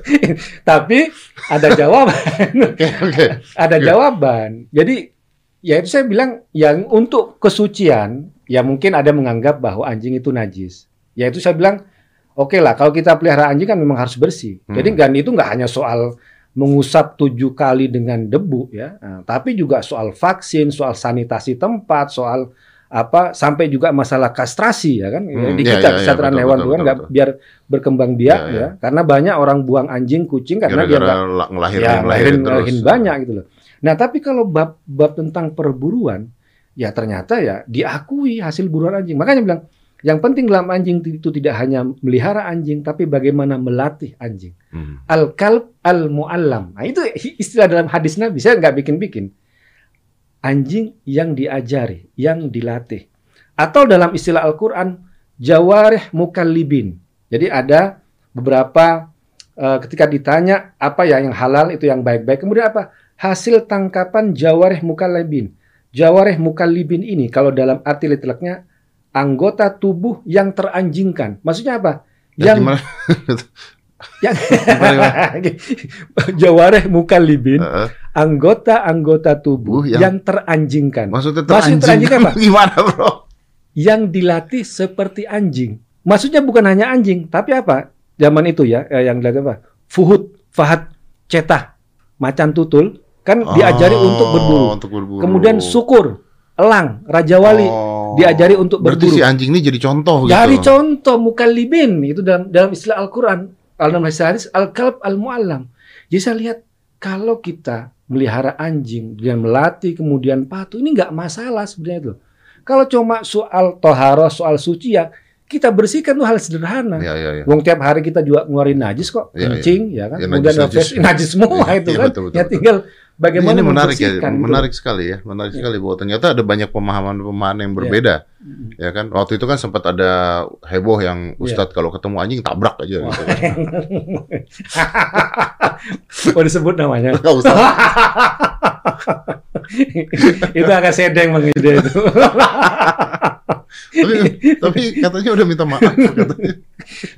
Speaker 1: Tapi ada jawaban
Speaker 2: Oke oke.
Speaker 1: ada
Speaker 2: Iya.
Speaker 1: jawaban. Jadi ya itu saya bilang yang untuk kesucian ya mungkin ada menganggap bahwa anjing itu najis. Ya itu saya bilang oke lah kalau kita pelihara anjing kan memang harus bersih.
Speaker 2: Hmm.
Speaker 1: Jadi kan itu nggak hanya soal mengusap tujuh kali dengan debu ya, Nah, tapi juga soal vaksin, soal sanitasi tempat, soal apa sampai juga masalah kastrasi ya kan
Speaker 2: Hmm,
Speaker 1: di
Speaker 2: iya,
Speaker 1: kita
Speaker 2: iya,
Speaker 1: kesejahteraan
Speaker 2: betul,
Speaker 1: hewan
Speaker 2: betul,
Speaker 1: itu kan
Speaker 2: betul,
Speaker 1: nggak
Speaker 2: betul.
Speaker 1: biar berkembang biak
Speaker 2: Iya, iya.
Speaker 1: ya karena banyak orang buang anjing kucing karena dia nggak
Speaker 2: Gara-gara la- ngelahirin
Speaker 1: ya,
Speaker 2: ngelahirin
Speaker 1: ngelahirin,
Speaker 2: terus.
Speaker 1: ngelahirin banyak gitu loh. Nah, tapi kalau bab bab tentang perburuan, ya ternyata ya diakui hasil buruan anjing. Makanya bilang yang penting dalam anjing itu tidak hanya melihara anjing, tapi bagaimana melatih anjing.
Speaker 2: Hmm.
Speaker 1: Al kalb al muallam. Nah, itu istilah dalam hadis Nabi. Saya nggak bikin-bikin. Anjing yang diajari, yang dilatih. Atau dalam istilah Al-Quran, jawarih mukallibin. Jadi ada beberapa eh, ketika ditanya apa ya yang halal itu yang baik-baik. Kemudian apa? Hasil tangkapan jawarih mukallibin. Jawarih mukallibin ini kalau dalam arti literalnya anggota tubuh yang teranjingkan. Maksudnya apa?
Speaker 2: Ya,
Speaker 1: Yang? yang jawareh mukallibin
Speaker 2: Heeh.
Speaker 1: anggota-anggota tubuh
Speaker 2: yang-
Speaker 1: yang, teranjingkan.
Speaker 2: Maksudnya teranjing.
Speaker 1: teranjing apa?
Speaker 2: Gimana bro?
Speaker 1: yang dilatih seperti anjing. Maksudnya bukan hanya anjing tapi apa? Zaman itu ya eh, yang dilatih apa? Fuhud fahat cetah macan tutul. Kan diajari
Speaker 2: Oh,
Speaker 1: untuk berburu.
Speaker 2: Untuk berburu.
Speaker 1: kemudian sukur elang raja wali.
Speaker 2: Oh.
Speaker 1: diajari untuk
Speaker 2: Berarti
Speaker 1: berburu.
Speaker 2: si anjing ini jadi contoh
Speaker 1: Dari
Speaker 2: gitu.
Speaker 1: contoh mukallibin itu dalam dalam istilah Al-Qur'an, dalam hadis al kalb al muallam. Jadi saya lihat kalau kita melihara anjing dan melatih kemudian patuh ini nggak masalah sebenarnya itu. Kalau cuma soal toharoh, soal suci ya kita bersihkan tuh hal sederhana.
Speaker 2: Ya, ya, ya.
Speaker 1: Wong tiap hari kita juga ngeluarin najis kok, kencing ya kan.
Speaker 2: Ya,
Speaker 1: Kemudian
Speaker 2: najis,
Speaker 1: najis,
Speaker 2: najis.
Speaker 1: semua
Speaker 2: Iya,
Speaker 1: itu
Speaker 2: iya,
Speaker 1: kan.
Speaker 2: betul, betul,
Speaker 1: ya
Speaker 2: betul.
Speaker 1: Bagaimana
Speaker 2: ini menarik ya,
Speaker 1: gitu.
Speaker 2: menarik sekali ya, menarik
Speaker 1: Iya.
Speaker 2: sekali bahwa ternyata ada banyak pemahaman-pemahaman yang berbeda,
Speaker 1: Mm.
Speaker 2: ya kan? Waktu itu kan sempat ada heboh yang
Speaker 1: Iya.
Speaker 2: Ustadz kalau ketemu anjing tabrak aja.
Speaker 1: Wah.
Speaker 2: Gitu.
Speaker 1: oh disebut namanya. Itu agak sedeng bang ide itu.
Speaker 2: tapi, tapi katanya udah minta maaf. Katanya.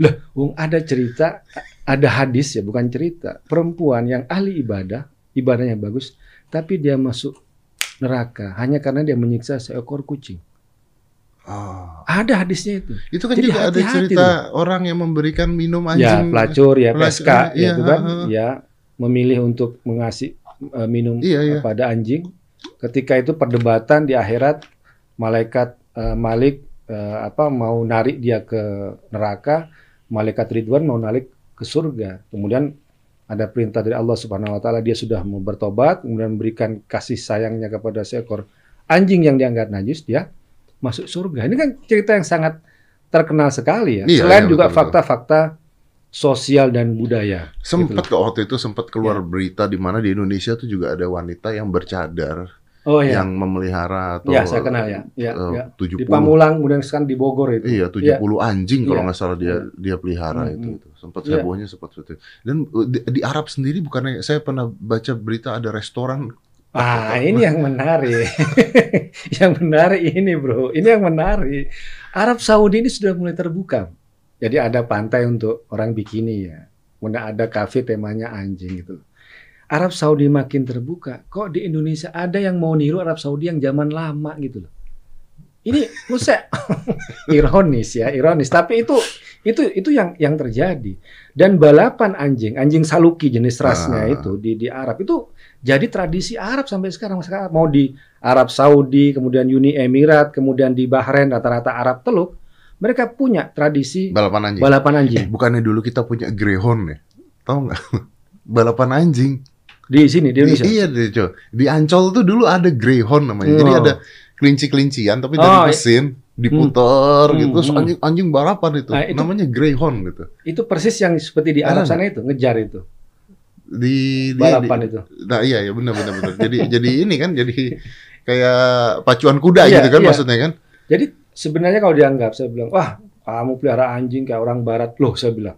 Speaker 1: Loh, ada cerita, ada hadis ya, bukan cerita. Perempuan yang ahli ibadah, ibadahnya bagus, tapi dia masuk neraka hanya karena dia menyiksa seekor kucing.
Speaker 2: Oh.
Speaker 1: Ada hadisnya itu.
Speaker 2: Itu kan
Speaker 1: Jadi
Speaker 2: juga ada
Speaker 1: hati-hati
Speaker 2: cerita orang yang memberikan minum
Speaker 1: Ya,
Speaker 2: anjing.
Speaker 1: pelacur ya,
Speaker 2: Pelacur,
Speaker 1: PSK
Speaker 2: iya,
Speaker 1: ya itu kan,
Speaker 2: ha.
Speaker 1: ya memilih untuk mengasih eh, minum
Speaker 2: Iya, iya.
Speaker 1: pada anjing. Ketika itu perdebatan di akhirat, malaikat eh, Malik eh, apa mau narik dia ke neraka, malaikat Ridwan mau narik ke surga. Kemudian ada perintah dari Allah Subhanahu wa taala dia sudah mau bertobat, kemudian memberikan kasih sayangnya kepada seekor anjing yang dianggap najis, dia masuk surga. Ini kan cerita yang sangat terkenal sekali ya.
Speaker 2: Iya,
Speaker 1: Selain
Speaker 2: iya,
Speaker 1: juga
Speaker 2: betul,
Speaker 1: fakta-fakta sosial dan budaya.
Speaker 2: Sempat
Speaker 1: Gitu
Speaker 2: kok waktu itu sempat keluar
Speaker 1: Ya.
Speaker 2: berita di mana di Indonesia tuh juga ada wanita yang bercadar
Speaker 1: Oh ya.
Speaker 2: yang memelihara atau
Speaker 1: Ya, saya kenal ya. Ya,
Speaker 2: eh,
Speaker 1: ya.
Speaker 2: 70
Speaker 1: Di Pamulang kemudian sekarang di Bogor itu.
Speaker 2: Iya, 70 anjing kalau
Speaker 1: Iya.
Speaker 2: nggak salah dia dia pelihara
Speaker 1: Hmm,
Speaker 2: itu
Speaker 1: hmm.
Speaker 2: itu. Sempat
Speaker 1: Iya.
Speaker 2: hebohnya sempat seperti itu. Dan uh, di, di Arab sendiri bukannya saya pernah baca berita ada restoran
Speaker 1: Ah, ini yang menarik. yang menarik ini, Bro. Ini yang menarik. Arab Saudi ini sudah mulai terbuka. Jadi ada pantai untuk orang bikini ya. Kemudian ada kafe temanya anjing gitu. Arab Saudi makin terbuka. Kok di Indonesia ada yang mau niru Arab Saudi yang zaman lama gitu loh. Ini saya ironis ya, ironis. Tapi itu itu itu yang yang terjadi. Dan balapan anjing, anjing saluki jenis rasnya
Speaker 2: Ah.
Speaker 1: itu di di Arab itu jadi tradisi Arab sampai sekarang. Sekarang mau di Arab Saudi, kemudian Uni Emirat, kemudian di Bahrain rata-rata Arab Teluk, mereka punya tradisi
Speaker 2: balapan anjing.
Speaker 1: balapan
Speaker 2: Eh,
Speaker 1: anjing
Speaker 2: bukannya dulu kita punya greyhound ya? Tahu nggak? balapan anjing.
Speaker 1: Di sini di Indonesia.
Speaker 2: iya, di, coy. di Ancol tuh dulu ada greyhound namanya. Jadi
Speaker 1: Oh.
Speaker 2: ada kelinci-kelincian tapi
Speaker 1: Oh,
Speaker 2: dari
Speaker 1: iya.
Speaker 2: mesin diputer
Speaker 1: Hmm,
Speaker 2: gitu terus
Speaker 1: hmm.
Speaker 2: anjing anjing balapan itu.
Speaker 1: Nah, itu-
Speaker 2: namanya greyhound gitu.
Speaker 1: Itu persis yang seperti di Arab sana itu, ngejar itu.
Speaker 2: Di di-
Speaker 1: Balapan
Speaker 2: di-
Speaker 1: itu.
Speaker 2: Nah iya ya benar benar benar. Jadi jadi ini kan jadi kayak pacuan kuda
Speaker 1: Iya,
Speaker 2: gitu kan
Speaker 1: iya.
Speaker 2: maksudnya kan?
Speaker 1: Jadi sebenarnya kalau dianggap saya bilang, wah kamu pelihara anjing kayak orang Barat, loh saya bilang,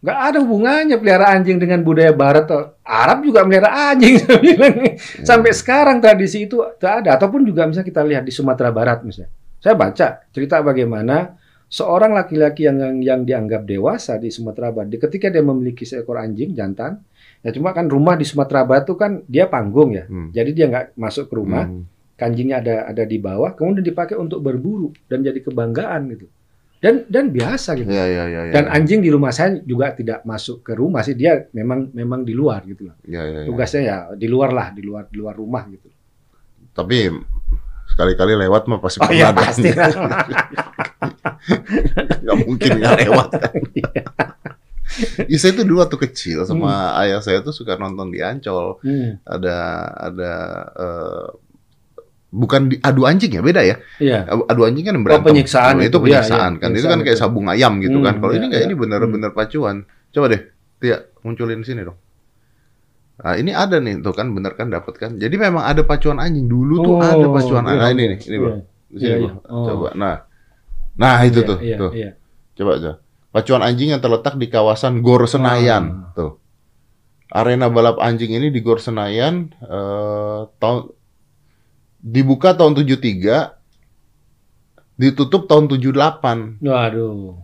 Speaker 1: nggak ada hubungannya pelihara anjing dengan budaya Barat. Atau Arab juga melihara anjing, bilang. Sampai sekarang tradisi itu tak ada. Ataupun juga misalnya kita lihat di Sumatera Barat misalnya, saya baca cerita bagaimana seorang laki-laki yang, yang yang dianggap dewasa di Sumatera Barat, ketika dia memiliki seekor anjing jantan, ya cuma kan rumah di Sumatera Barat itu kan dia panggung ya,
Speaker 2: Hmm.
Speaker 1: jadi dia nggak masuk ke rumah
Speaker 2: Hmm.
Speaker 1: kanjingnya ada ada di bawah, kemudian dipakai untuk berburu dan jadi kebanggaan gitu. Dan dan biasa gitu.
Speaker 2: Iya iya iya.
Speaker 1: Dan anjing di rumah saya juga tidak masuk ke rumah sih, dia memang memang di luar gitu loh.
Speaker 2: Iya iya. iya.
Speaker 1: Tugasnya ya di luar lah, di luar di luar rumah gitu.
Speaker 2: Tapi sekali-kali lewat mah pasti
Speaker 1: Oh iya
Speaker 2: pernah ada.
Speaker 1: pasti.
Speaker 2: Nggak mungkin nggak lewat. kan.
Speaker 1: Iya.
Speaker 2: Ya, saya tuh dulu waktu kecil sama ayah saya tuh suka nonton di Ancol.
Speaker 1: Hmm,
Speaker 2: Ada ada eh, bukan di adu anjing ya beda ya.
Speaker 1: Iya.
Speaker 2: Adu anjing kan yang berantem.
Speaker 1: penyiksaan
Speaker 2: Oh, itu
Speaker 1: itu, iya,
Speaker 2: penyiksaan
Speaker 1: iya,
Speaker 2: kan. Itu
Speaker 1: penyiksaan
Speaker 2: kan kayak
Speaker 1: itu.
Speaker 2: sabung ayam gitu kan.
Speaker 1: Hmm,
Speaker 2: Kalau ini
Speaker 1: iya,
Speaker 2: nggak
Speaker 1: iya.
Speaker 2: ini bener-bener pacuan. Coba deh, Tia munculin sini dong. Nah, ini ada nih tuh kan bener kan dapat kan. Jadi memang ada pacuan anjing dulu tuh
Speaker 1: Oh,
Speaker 2: ada pacuan
Speaker 1: iya.
Speaker 2: Nah, ini nih, ini Bro.
Speaker 1: Iya.
Speaker 2: Sini,
Speaker 1: Iya,
Speaker 2: Bro.
Speaker 1: iya. Oh.
Speaker 2: Coba. Nah. Nah, itu
Speaker 1: Iya,
Speaker 2: tuh,
Speaker 1: iya,
Speaker 2: tuh.
Speaker 1: iya.
Speaker 2: Coba aja. Pacuan anjing yang terletak di kawasan Gor Senayan.
Speaker 1: Ah.
Speaker 2: Tuh. Arena balap anjing ini di Gor Senayan eh, tahun dibuka tahun 73 ditutup tahun 78.
Speaker 1: Waduh.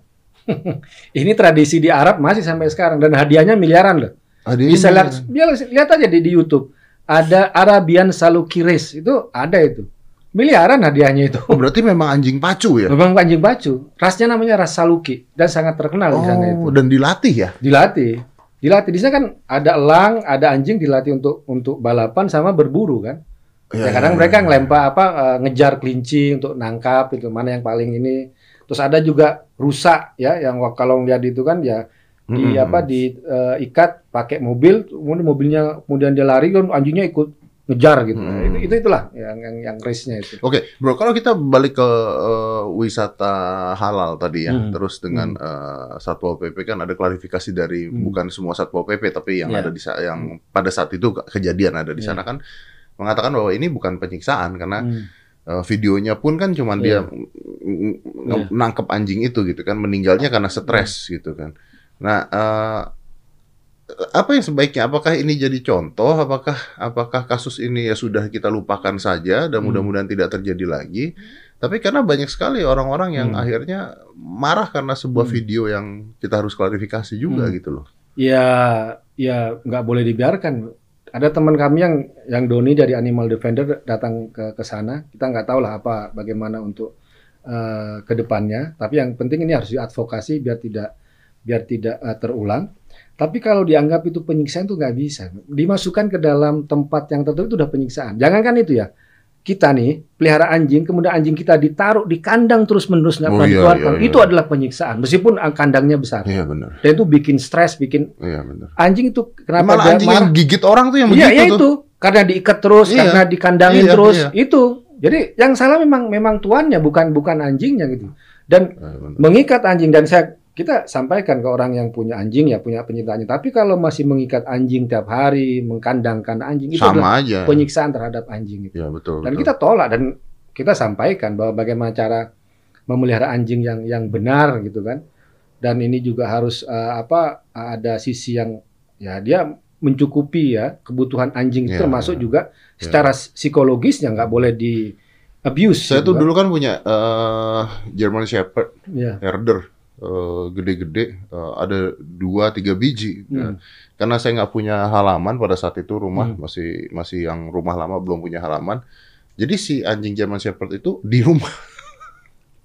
Speaker 1: Ini tradisi di Arab masih sampai sekarang dan hadiahnya miliaran loh.
Speaker 2: Ah, dia
Speaker 1: Bisa
Speaker 2: ini-
Speaker 1: lihat, dia- lihat aja di, di YouTube. Ada Arabian Saluki Race itu ada itu. Miliaran hadiahnya itu.
Speaker 2: Oh, berarti memang anjing pacu ya?
Speaker 1: Memang anjing bacu. Rasnya namanya ras Saluki dan sangat terkenal di sana itu.
Speaker 2: Oh, dan dilatih ya?
Speaker 1: Dilatih. Dilatih di sana kan ada elang, ada anjing dilatih untuk untuk balapan sama berburu kan.
Speaker 2: Iya,
Speaker 1: Ya, kadang mereka ngelempar apa eh, ngejar kelinci untuk nangkap itu mana yang paling ini. Terus ada juga rusa ya yang kalau lihat itu kan ya di
Speaker 2: Mm-mm.
Speaker 1: apa diikat pakai mobil, kemudian mobilnya kemudian dia lari kan anjingnya ikut ngejar gitu.
Speaker 2: Hmm.
Speaker 1: Itu, itu itulah yang yang, yang race-nya itu.
Speaker 2: Oke, bro, kalau kita balik ke eh, wisata halal tadi ya,
Speaker 1: Hmm.
Speaker 2: terus dengan eh, satpol pp kan ada klarifikasi dari
Speaker 1: Hmm.
Speaker 2: bukan semua satpol pp, tapi yang
Speaker 1: Iya.
Speaker 2: ada di yang pada saat itu ke- kejadian ada di
Speaker 1: Iya.
Speaker 2: sana kan mengatakan bahwa ini bukan penyiksaan karena
Speaker 1: Hmm.
Speaker 2: eh, videonya pun kan cuma dia
Speaker 1: Iya.
Speaker 2: ng- ng-
Speaker 1: Iya.
Speaker 2: nangkep anjing itu gitu kan, meninggalnya karena stres gitu kan. Nah, eh, apa yang sebaiknya? Apakah ini jadi contoh? Apakah apakah kasus ini ya sudah kita lupakan saja dan
Speaker 1: Hmm.
Speaker 2: mudah-mudahan tidak terjadi lagi? Tapi karena banyak sekali orang-orang yang
Speaker 1: Hmm.
Speaker 2: akhirnya marah karena sebuah
Speaker 1: Hmm.
Speaker 2: video yang kita harus klarifikasi juga
Speaker 1: Hmm.
Speaker 2: gitu loh.
Speaker 1: Ya, ya nggak boleh dibiarkan. Ada teman kami yang yang Doni dari Animal Defender datang ke ke sana. Kita nggak tahu lah apa bagaimana untuk eh, ke depannya. Tapi yang penting ini harus diadvokasi biar tidak biar tidak eh, terulang. Tapi kalau dianggap itu penyiksaan itu nggak bisa. Dimasukkan ke dalam tempat yang tertentu itu udah penyiksaan. Jangankan itu ya. Kita nih pelihara anjing, kemudian anjing kita ditaruh di kandang terus menerus nggak
Speaker 2: Oh,
Speaker 1: pernah
Speaker 2: iya,
Speaker 1: dikeluarkan.
Speaker 2: iya, iya.
Speaker 1: Itu adalah penyiksaan. Meskipun ah, kandangnya besar.
Speaker 2: Iya benar.
Speaker 1: Dan itu bikin stres, bikin
Speaker 2: Iya benar.
Speaker 1: anjing itu kenapa
Speaker 2: Malah anjing
Speaker 1: marah?
Speaker 2: yang gigit orang tuh yang
Speaker 1: Iya,
Speaker 2: begitu
Speaker 1: ya
Speaker 2: tuh.
Speaker 1: itu karena diikat terus,
Speaker 2: Iya.
Speaker 1: karena dikandangin
Speaker 2: Iya,
Speaker 1: terus,
Speaker 2: iya.
Speaker 1: itu. Jadi yang salah memang memang tuannya bukan bukan anjingnya gitu. Dan
Speaker 2: Iya, benar.
Speaker 1: mengikat anjing dan saya kita sampaikan ke orang yang punya anjing ya punya pencinta anjing. Tapi kalau masih mengikat anjing tiap hari, mengkandangkan anjing itu adalah
Speaker 2: Sama aja.
Speaker 1: penyiksaan terhadap anjing itu.
Speaker 2: Iya betul.
Speaker 1: Dan
Speaker 2: betul.
Speaker 1: kita tolak dan kita sampaikan bahwa bagaimana cara memelihara anjing yang yang benar gitu kan. Dan ini juga harus eh, apa ada sisi yang ya dia mencukupi ya kebutuhan anjing itu
Speaker 2: Ya,
Speaker 1: termasuk
Speaker 2: ya.
Speaker 1: juga secara psikologisnya nggak boleh di abuse.
Speaker 2: Saya
Speaker 1: gitu
Speaker 2: tuh
Speaker 1: kan.
Speaker 2: dulu kan punya eh, German Shepherd
Speaker 1: ya.
Speaker 2: herder eh, gede-gede eh, ada dua tiga biji
Speaker 1: Hmm.
Speaker 2: Nah, karena saya nggak punya halaman pada saat itu rumah
Speaker 1: Hmm.
Speaker 2: masih masih yang rumah lama belum punya halaman jadi si anjing German Shepherd itu di rumah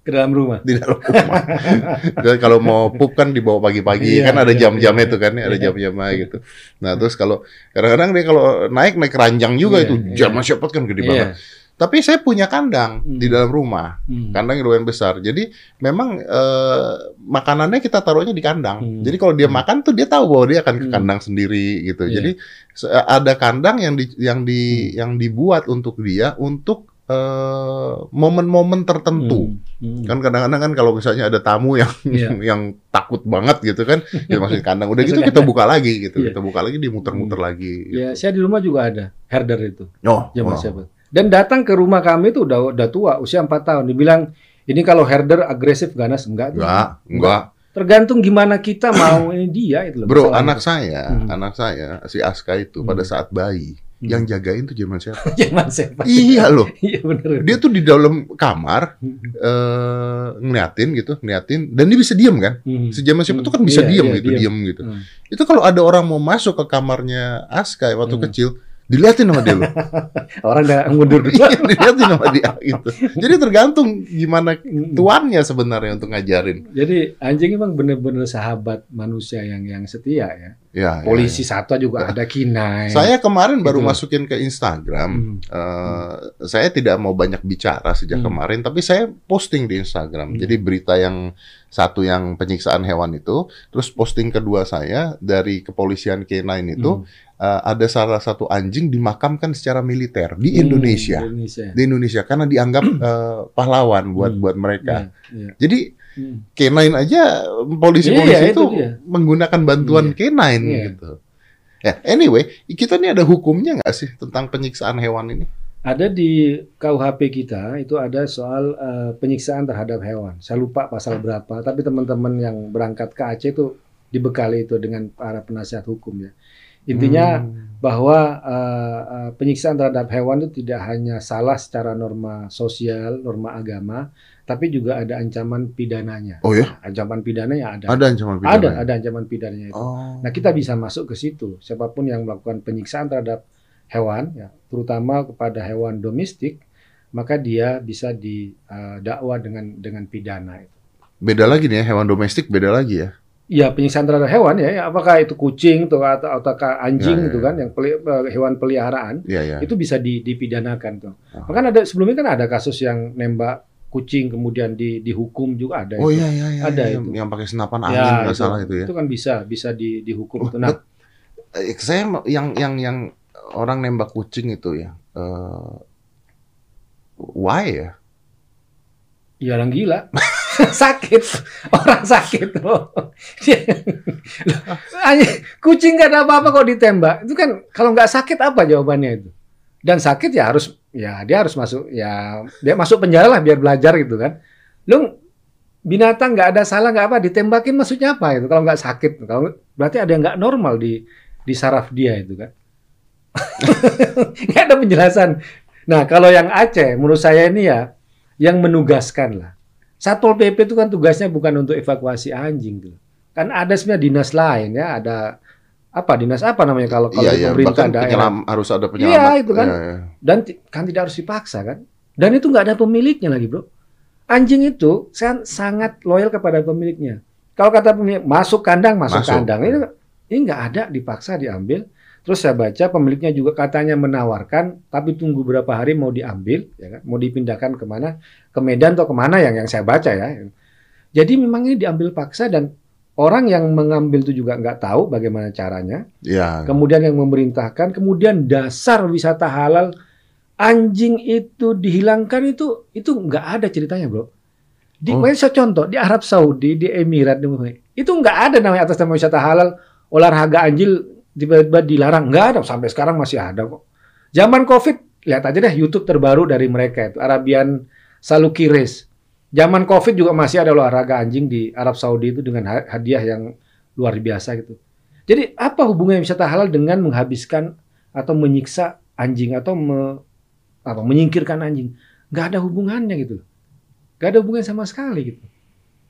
Speaker 1: ke dalam rumah.
Speaker 2: di dalam rumah dan kalau mau pup kan dibawa pagi-pagi
Speaker 1: Iya,
Speaker 2: kan ada
Speaker 1: iya,
Speaker 2: jam-jamnya
Speaker 1: iya.
Speaker 2: tuh kan ada
Speaker 1: Iya.
Speaker 2: jam-jamnya gitu nah terus kalau kadang-kadang dia kalau naik naik keranjang juga
Speaker 1: Iya,
Speaker 2: itu
Speaker 1: iya.
Speaker 2: German Shepherd kan gede
Speaker 1: Iya.
Speaker 2: banget tapi saya punya kandang
Speaker 1: Hmm.
Speaker 2: di dalam rumah
Speaker 1: Hmm.
Speaker 2: kandang yang lumayan besar. Jadi memang eh, makanannya kita taruhnya di kandang.
Speaker 1: Hmm.
Speaker 2: Jadi kalau dia
Speaker 1: Hmm.
Speaker 2: makan tuh dia tahu bahwa dia akan ke
Speaker 1: Hmm.
Speaker 2: kandang sendiri gitu.
Speaker 1: Iya.
Speaker 2: Jadi se- ada kandang yang di yang di
Speaker 1: Hmm.
Speaker 2: yang dibuat untuk dia untuk eh, momen-momen tertentu.
Speaker 1: Hmm. Hmm.
Speaker 2: Kan kadang-kadang kan kalau misalnya ada tamu yang
Speaker 1: Iya.
Speaker 2: yang takut banget gitu kan, dia masukin kandang. Udah gitu kita buka lagi gitu.
Speaker 1: Iya.
Speaker 2: Kita buka lagi dia muter-muter lagi. gitu.
Speaker 1: Ya, saya di rumah juga ada herder itu.
Speaker 2: Oh, oh.
Speaker 1: siapa? Dan datang ke rumah kami itu udah udah tua, usia 4 tahun. Dibilang ini kalau herder agresif ganas enggak tuh.
Speaker 2: Enggak, enggak.
Speaker 1: Tergantung gimana kita mau ini dia itu loh.
Speaker 2: Bro, anak saya,
Speaker 1: Hmm.
Speaker 2: anak saya si Aska itu pada
Speaker 1: Hmm.
Speaker 2: saat bayi
Speaker 1: Hmm.
Speaker 2: yang jagain tuh German Shepherd.
Speaker 1: Zaman siapa?
Speaker 2: iya loh.
Speaker 1: Iya bener.
Speaker 2: Dia tuh di dalam kamar eh ngeliatin gitu, ngeliatin dan dia bisa diem kan?
Speaker 1: Hmm.
Speaker 2: Si German Shepherd tuh kan
Speaker 1: Hmm.
Speaker 2: bisa
Speaker 1: Iya,
Speaker 2: diem
Speaker 1: iya,
Speaker 2: gitu,
Speaker 1: diem.
Speaker 2: diem gitu.
Speaker 1: Hmm.
Speaker 2: Itu kalau ada orang mau masuk ke kamarnya Aska waktu
Speaker 1: Hmm.
Speaker 2: kecil, diliatin sama dia loh.
Speaker 1: Orang udah mundur dulu.
Speaker 2: Iya, diliatin sama dia gitu. Jadi tergantung gimana
Speaker 1: Hmm.
Speaker 2: tuannya sebenarnya untuk ngajarin.
Speaker 1: Jadi anjing emang bener-bener sahabat manusia yang yang setia ya.
Speaker 2: Ya, ya,
Speaker 1: Polisi satwa juga ada kinai.
Speaker 2: ya. Saya kemarin baru
Speaker 1: Gitu.
Speaker 2: masukin ke Instagram.
Speaker 1: Hmm.
Speaker 2: Eh, saya tidak mau banyak bicara sejak
Speaker 1: Hmm.
Speaker 2: kemarin, tapi saya posting di Instagram.
Speaker 1: Hmm.
Speaker 2: Jadi berita yang satu yang penyiksaan hewan itu, terus posting kedua saya dari kepolisian K9 itu
Speaker 1: Hmm.
Speaker 2: Eh, ada salah satu anjing dimakamkan secara militer di
Speaker 1: Hmm,
Speaker 2: Indonesia,
Speaker 1: Indonesia.
Speaker 2: di Indonesia karena dianggap eh, pahlawan buat
Speaker 1: Hmm.
Speaker 2: buat mereka.
Speaker 1: Iya, iya.
Speaker 2: Jadi
Speaker 1: Hmm.
Speaker 2: K9 aja polisi-polisi
Speaker 1: Iya,
Speaker 2: itu,
Speaker 1: itu dia.
Speaker 2: menggunakan bantuan K9
Speaker 1: Iya.
Speaker 2: gitu. Ya, anyway, kita ini ada hukumnya nggak sih tentang penyiksaan hewan ini?
Speaker 1: Ada di KUHP kita itu ada soal eh, penyiksaan terhadap hewan. Saya lupa pasal berapa, tapi teman-teman yang berangkat ke Aceh itu dibekali itu dengan para penasihat hukum ya. Intinya
Speaker 2: Hmm.
Speaker 1: bahwa eh, eh, penyiksaan terhadap hewan itu tidak hanya salah secara norma sosial, norma agama, tapi juga ada ancaman pidananya.
Speaker 2: Oh ya,
Speaker 1: Ancaman pidananya ada.
Speaker 2: ada ancaman pidana.
Speaker 1: Ada, ada ancaman pidananya itu.
Speaker 2: Oh.
Speaker 1: Nah, kita bisa masuk ke situ. Siapa pun yang melakukan penyiksaan terhadap hewan, ya, terutama kepada hewan domestik, maka dia bisa didakwa dengan dengan pidana. itu.
Speaker 2: Beda lagi nih ya, hewan domestik beda lagi ya.
Speaker 1: Ya, penyiksaan terhadap hewan ya, ya, apakah itu kucing atau atau ataukah anjing
Speaker 2: Ya, ya,
Speaker 1: gitu
Speaker 2: ya.
Speaker 1: kan, yang peli- eh, hewan peliharaan
Speaker 2: Iya ya.
Speaker 1: itu bisa di- dipidanakan tuh.
Speaker 2: Oh.
Speaker 1: Bahkan ada sebelumnya kan ada kasus yang nembak kucing kemudian di dihukum juga ada.
Speaker 2: Oh
Speaker 1: itu.
Speaker 2: iya iya iya.
Speaker 1: Ada
Speaker 2: iya.
Speaker 1: itu.
Speaker 2: yang pakai senapan
Speaker 1: Ya,
Speaker 2: angin nggak
Speaker 1: itu.
Speaker 2: salah itu ya.
Speaker 1: Itu kan bisa bisa di dihukum.
Speaker 2: Oh.
Speaker 1: Nah,
Speaker 2: Eh, saya yang yang yang orang nembak kucing itu ya. eh, why ya?
Speaker 1: ya orang gila. sakit. Orang sakit loh. Kucing gak ada apa-apa kok ditembak. Itu kan kalau nggak sakit apa jawabannya itu? Dan sakit ya harus ya dia harus masuk ya dia masuk penjara lah biar belajar gitu kan. Lu binatang nggak ada salah nggak apa ditembakin maksudnya apa itu kalau nggak sakit kalau berarti ada yang nggak normal di di saraf dia itu kan nggak ada penjelasan nah kalau yang Aceh menurut saya ini ya yang menugaskan lah satpol pp itu kan tugasnya bukan untuk evakuasi anjing tuh kan ada sebenarnya dinas lain ya ada apa dinas apa namanya kalau kalau
Speaker 2: Iya iya.
Speaker 1: pemerintah
Speaker 2: Bahkan
Speaker 1: daerah
Speaker 2: penyelam, harus ada penyelamat.
Speaker 1: Iya, itu kan.
Speaker 2: Iya, iya.
Speaker 1: dan kan tidak harus dipaksa kan dan itu nggak ada pemiliknya lagi bro anjing itu san- sangat loyal kepada pemiliknya kalau kata pemilik masuk kandang masuk,
Speaker 2: Masuk.
Speaker 1: kandang ini ini nggak ada dipaksa diambil terus saya baca pemiliknya juga katanya menawarkan tapi tunggu berapa hari mau diambil ya kan mau dipindahkan ke mana ke Medan atau ke mana yang yang saya baca ya jadi memang ini diambil paksa dan orang yang mengambil itu juga nggak tahu bagaimana caranya
Speaker 2: Iya.
Speaker 1: kemudian yang memerintahkan, kemudian dasar wisata halal anjing itu dihilangkan itu itu nggak ada ceritanya bro. Di,
Speaker 2: Oh.
Speaker 1: saya contoh di Arab Saudi, di Emirat, di itu nggak ada namanya atas nama wisata halal olahraga anjing tiba-tiba dilarang nggak ada sampai sekarang masih ada kok. Zaman Covid lihat aja deh YouTube terbaru dari mereka itu Arabian Saluki Race. Zaman Covid juga masih ada olahraga anjing di Arab Saudi itu dengan ha- hadiah yang luar biasa gitu. Jadi apa hubungannya wisata halal dengan menghabiskan atau menyiksa anjing atau me- apa menyingkirkan anjing? Nggak ada hubungannya gitu. Nggak ada hubungan sama sekali gitu.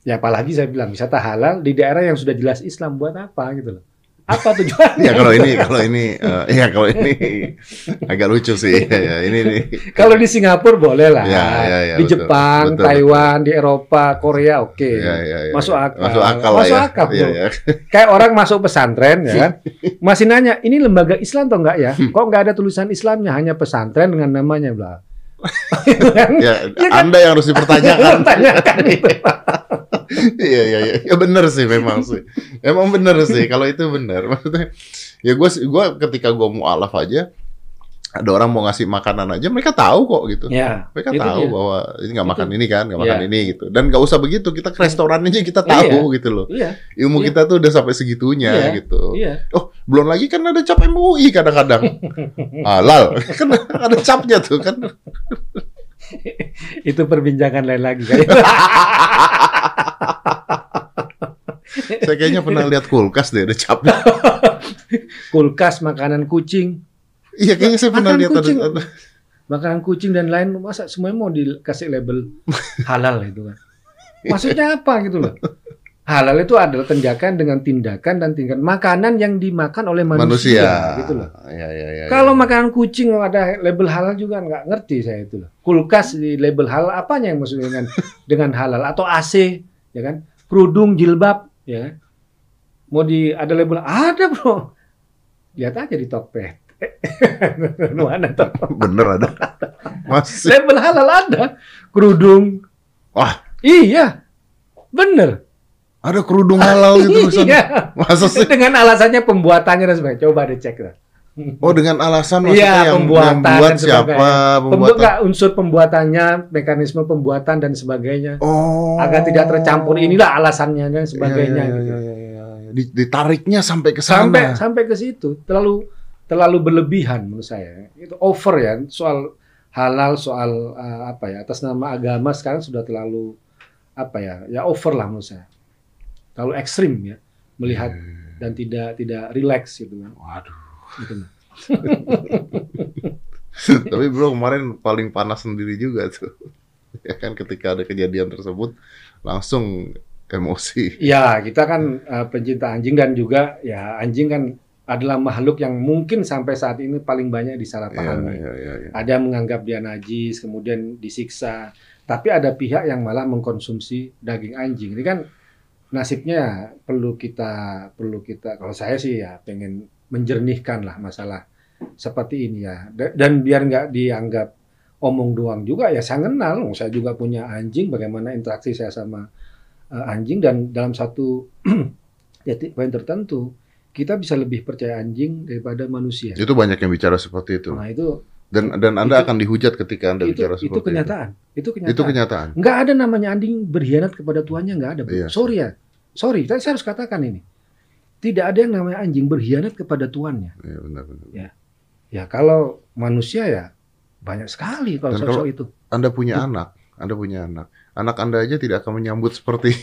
Speaker 1: Ya apalagi saya bilang wisata halal di daerah yang sudah jelas Islam buat apa gitu loh. Apa tujuannya?
Speaker 2: Ya kalau ini kalau ini eh, ya kalau ini agak lucu sih. Ya, ya. Ini nih.
Speaker 1: Kalau di Singapura boleh lah.
Speaker 2: Ya, ya, ya,
Speaker 1: di
Speaker 2: betul.
Speaker 1: Jepang,
Speaker 2: Betul,
Speaker 1: Taiwan, di Eropa, Korea oke.
Speaker 2: Ya, ya, ya,
Speaker 1: Masuk
Speaker 2: ya.
Speaker 1: akal.
Speaker 2: Masuk akal
Speaker 1: Masuk
Speaker 2: ya.
Speaker 1: akal, bro.
Speaker 2: ya.
Speaker 1: Kayak orang masuk pesantren ya kan. Masih nanya, ini lembaga Islam atau enggak ya? Kok enggak ada tulisan Islamnya, hanya pesantren dengan namanya bla. Kan?
Speaker 2: Ya,
Speaker 1: Iya kan?
Speaker 2: Anda yang harus dipertanyakan.
Speaker 1: Itu.
Speaker 2: Iya iya iya. Ya benar sih memang sih. Emang benar sih kalau itu benar. Maksudnya ya gue gua ketika gue mau alaf aja ada orang mau ngasih makanan aja mereka tahu kok gitu.
Speaker 1: Ya,
Speaker 2: Mereka tahu
Speaker 1: dia.
Speaker 2: bahwa ini nggak
Speaker 1: Itu.
Speaker 2: makan ini kan, nggak makan
Speaker 1: Iya.
Speaker 2: ini gitu. Dan nggak usah begitu, kita ke restoran aja kita tahu gitu loh.
Speaker 1: Iya,
Speaker 2: Ilmu
Speaker 1: Iya.
Speaker 2: kita tuh udah sampai segitunya
Speaker 1: Iya.
Speaker 2: gitu.
Speaker 1: iya.
Speaker 2: Oh, belum lagi kan ada cap MUI kadang-kadang. Halal. kan ada capnya tuh kan.
Speaker 1: Itu perbincangan lain lagi kan.
Speaker 2: Saya kayaknya pernah lihat kulkas deh ada capnya.
Speaker 1: Kulkas, makanan kucing,
Speaker 2: Iya, kayaknya saya pernah lihat ada, ada.
Speaker 1: makanan kucing dan lain masa semuanya mau dikasih label halal itu kan. Maksudnya apa gitu loh. Halal itu adalah tindakan dengan tindakan dan tindakan makanan yang dimakan oleh manusia,
Speaker 2: manusia.
Speaker 1: gitu loh.
Speaker 2: Iya, iya, iya.
Speaker 1: Kalau makanan kucing ada label halal juga nggak ngerti saya itu loh. Kulkas di label halal apanya yang maksudnya dengan dengan halal atau AC ya kan? Kerudung, jilbab ya kan? Mau di ada label ada bro. Lihat aja di Tokped. Mana tuh?
Speaker 2: bener ada. Masih.
Speaker 1: Label halal ada. Kerudung.
Speaker 2: Wah,
Speaker 1: Iya. Bener.
Speaker 2: Ada kerudung halal gitu.
Speaker 1: Iya.
Speaker 2: Masa sih?
Speaker 1: Dengan alasannya pembuatannya dan sebagainya. Coba dicek lah.
Speaker 2: Oh, dengan alasan maksudnya
Speaker 1: Iya,
Speaker 2: yang,
Speaker 1: pembuatan
Speaker 2: yang buat siapa?
Speaker 1: Pembuat
Speaker 2: Pembuatan.
Speaker 1: nggak unsur pembuatannya, mekanisme pembuatan dan sebagainya.
Speaker 2: Oh.
Speaker 1: Agar tidak tercampur inilah alasannya dan sebagainya.
Speaker 2: Iya, iya,
Speaker 1: gitu.
Speaker 2: iya, iya, iya. Di- Ditariknya sampai ke sana.
Speaker 1: Sampai sampai ke situ terlalu terlalu berlebihan menurut saya. Itu over ya soal halal soal uh, apa ya atas nama agama sekarang sudah terlalu apa ya ya over lah menurut saya. Terlalu ekstrim ya melihat dan tidak tidak relax gitu kan.
Speaker 2: Waduh.
Speaker 1: Gitu.
Speaker 2: Tapi bro kemarin paling panas sendiri juga tuh. Ya kan ketika ada kejadian tersebut langsung emosi.
Speaker 1: Ya, kita kan uh, pencinta anjing dan juga ya anjing kan adalah makhluk yang mungkin sampai saat ini paling banyak disalahpahami.
Speaker 2: iya, iya, iya.
Speaker 1: Ada yang menganggap dia najis, kemudian disiksa. Tapi ada pihak yang malah mengkonsumsi daging anjing. Ini kan nasibnya perlu kita perlu kita. Kalau saya sih ya pengen menjernihkan lah masalah seperti ini ya. Da- Dan biar nggak dianggap omong doang juga ya saya kenal, saya juga punya anjing, bagaimana interaksi saya sama uh, anjing dan dalam satu titik poin tertentu kita bisa lebih percaya anjing daripada manusia.
Speaker 2: Itu banyak yang bicara seperti itu.
Speaker 1: Nah itu
Speaker 2: Dan dan Anda
Speaker 1: itu-
Speaker 2: akan dihujat ketika Anda
Speaker 1: itu,
Speaker 2: bicara seperti
Speaker 1: itu kenyataan. Itu
Speaker 2: itu.
Speaker 1: kenyataan.
Speaker 2: Itu kenyataan.
Speaker 1: Nggak ada namanya anjing berkhianat kepada tuannya nggak ada.
Speaker 2: Iya.
Speaker 1: Sorry ya, sorry. Tapi saya harus katakan ini. Tidak ada yang namanya anjing berkhianat kepada tuannya.
Speaker 2: Iya benar benar.
Speaker 1: Ya kalau manusia ya banyak sekali kalau sosok itu.
Speaker 2: Anda punya anak, Anda punya anak. Anak Anda aja tidak akan menyambut seperti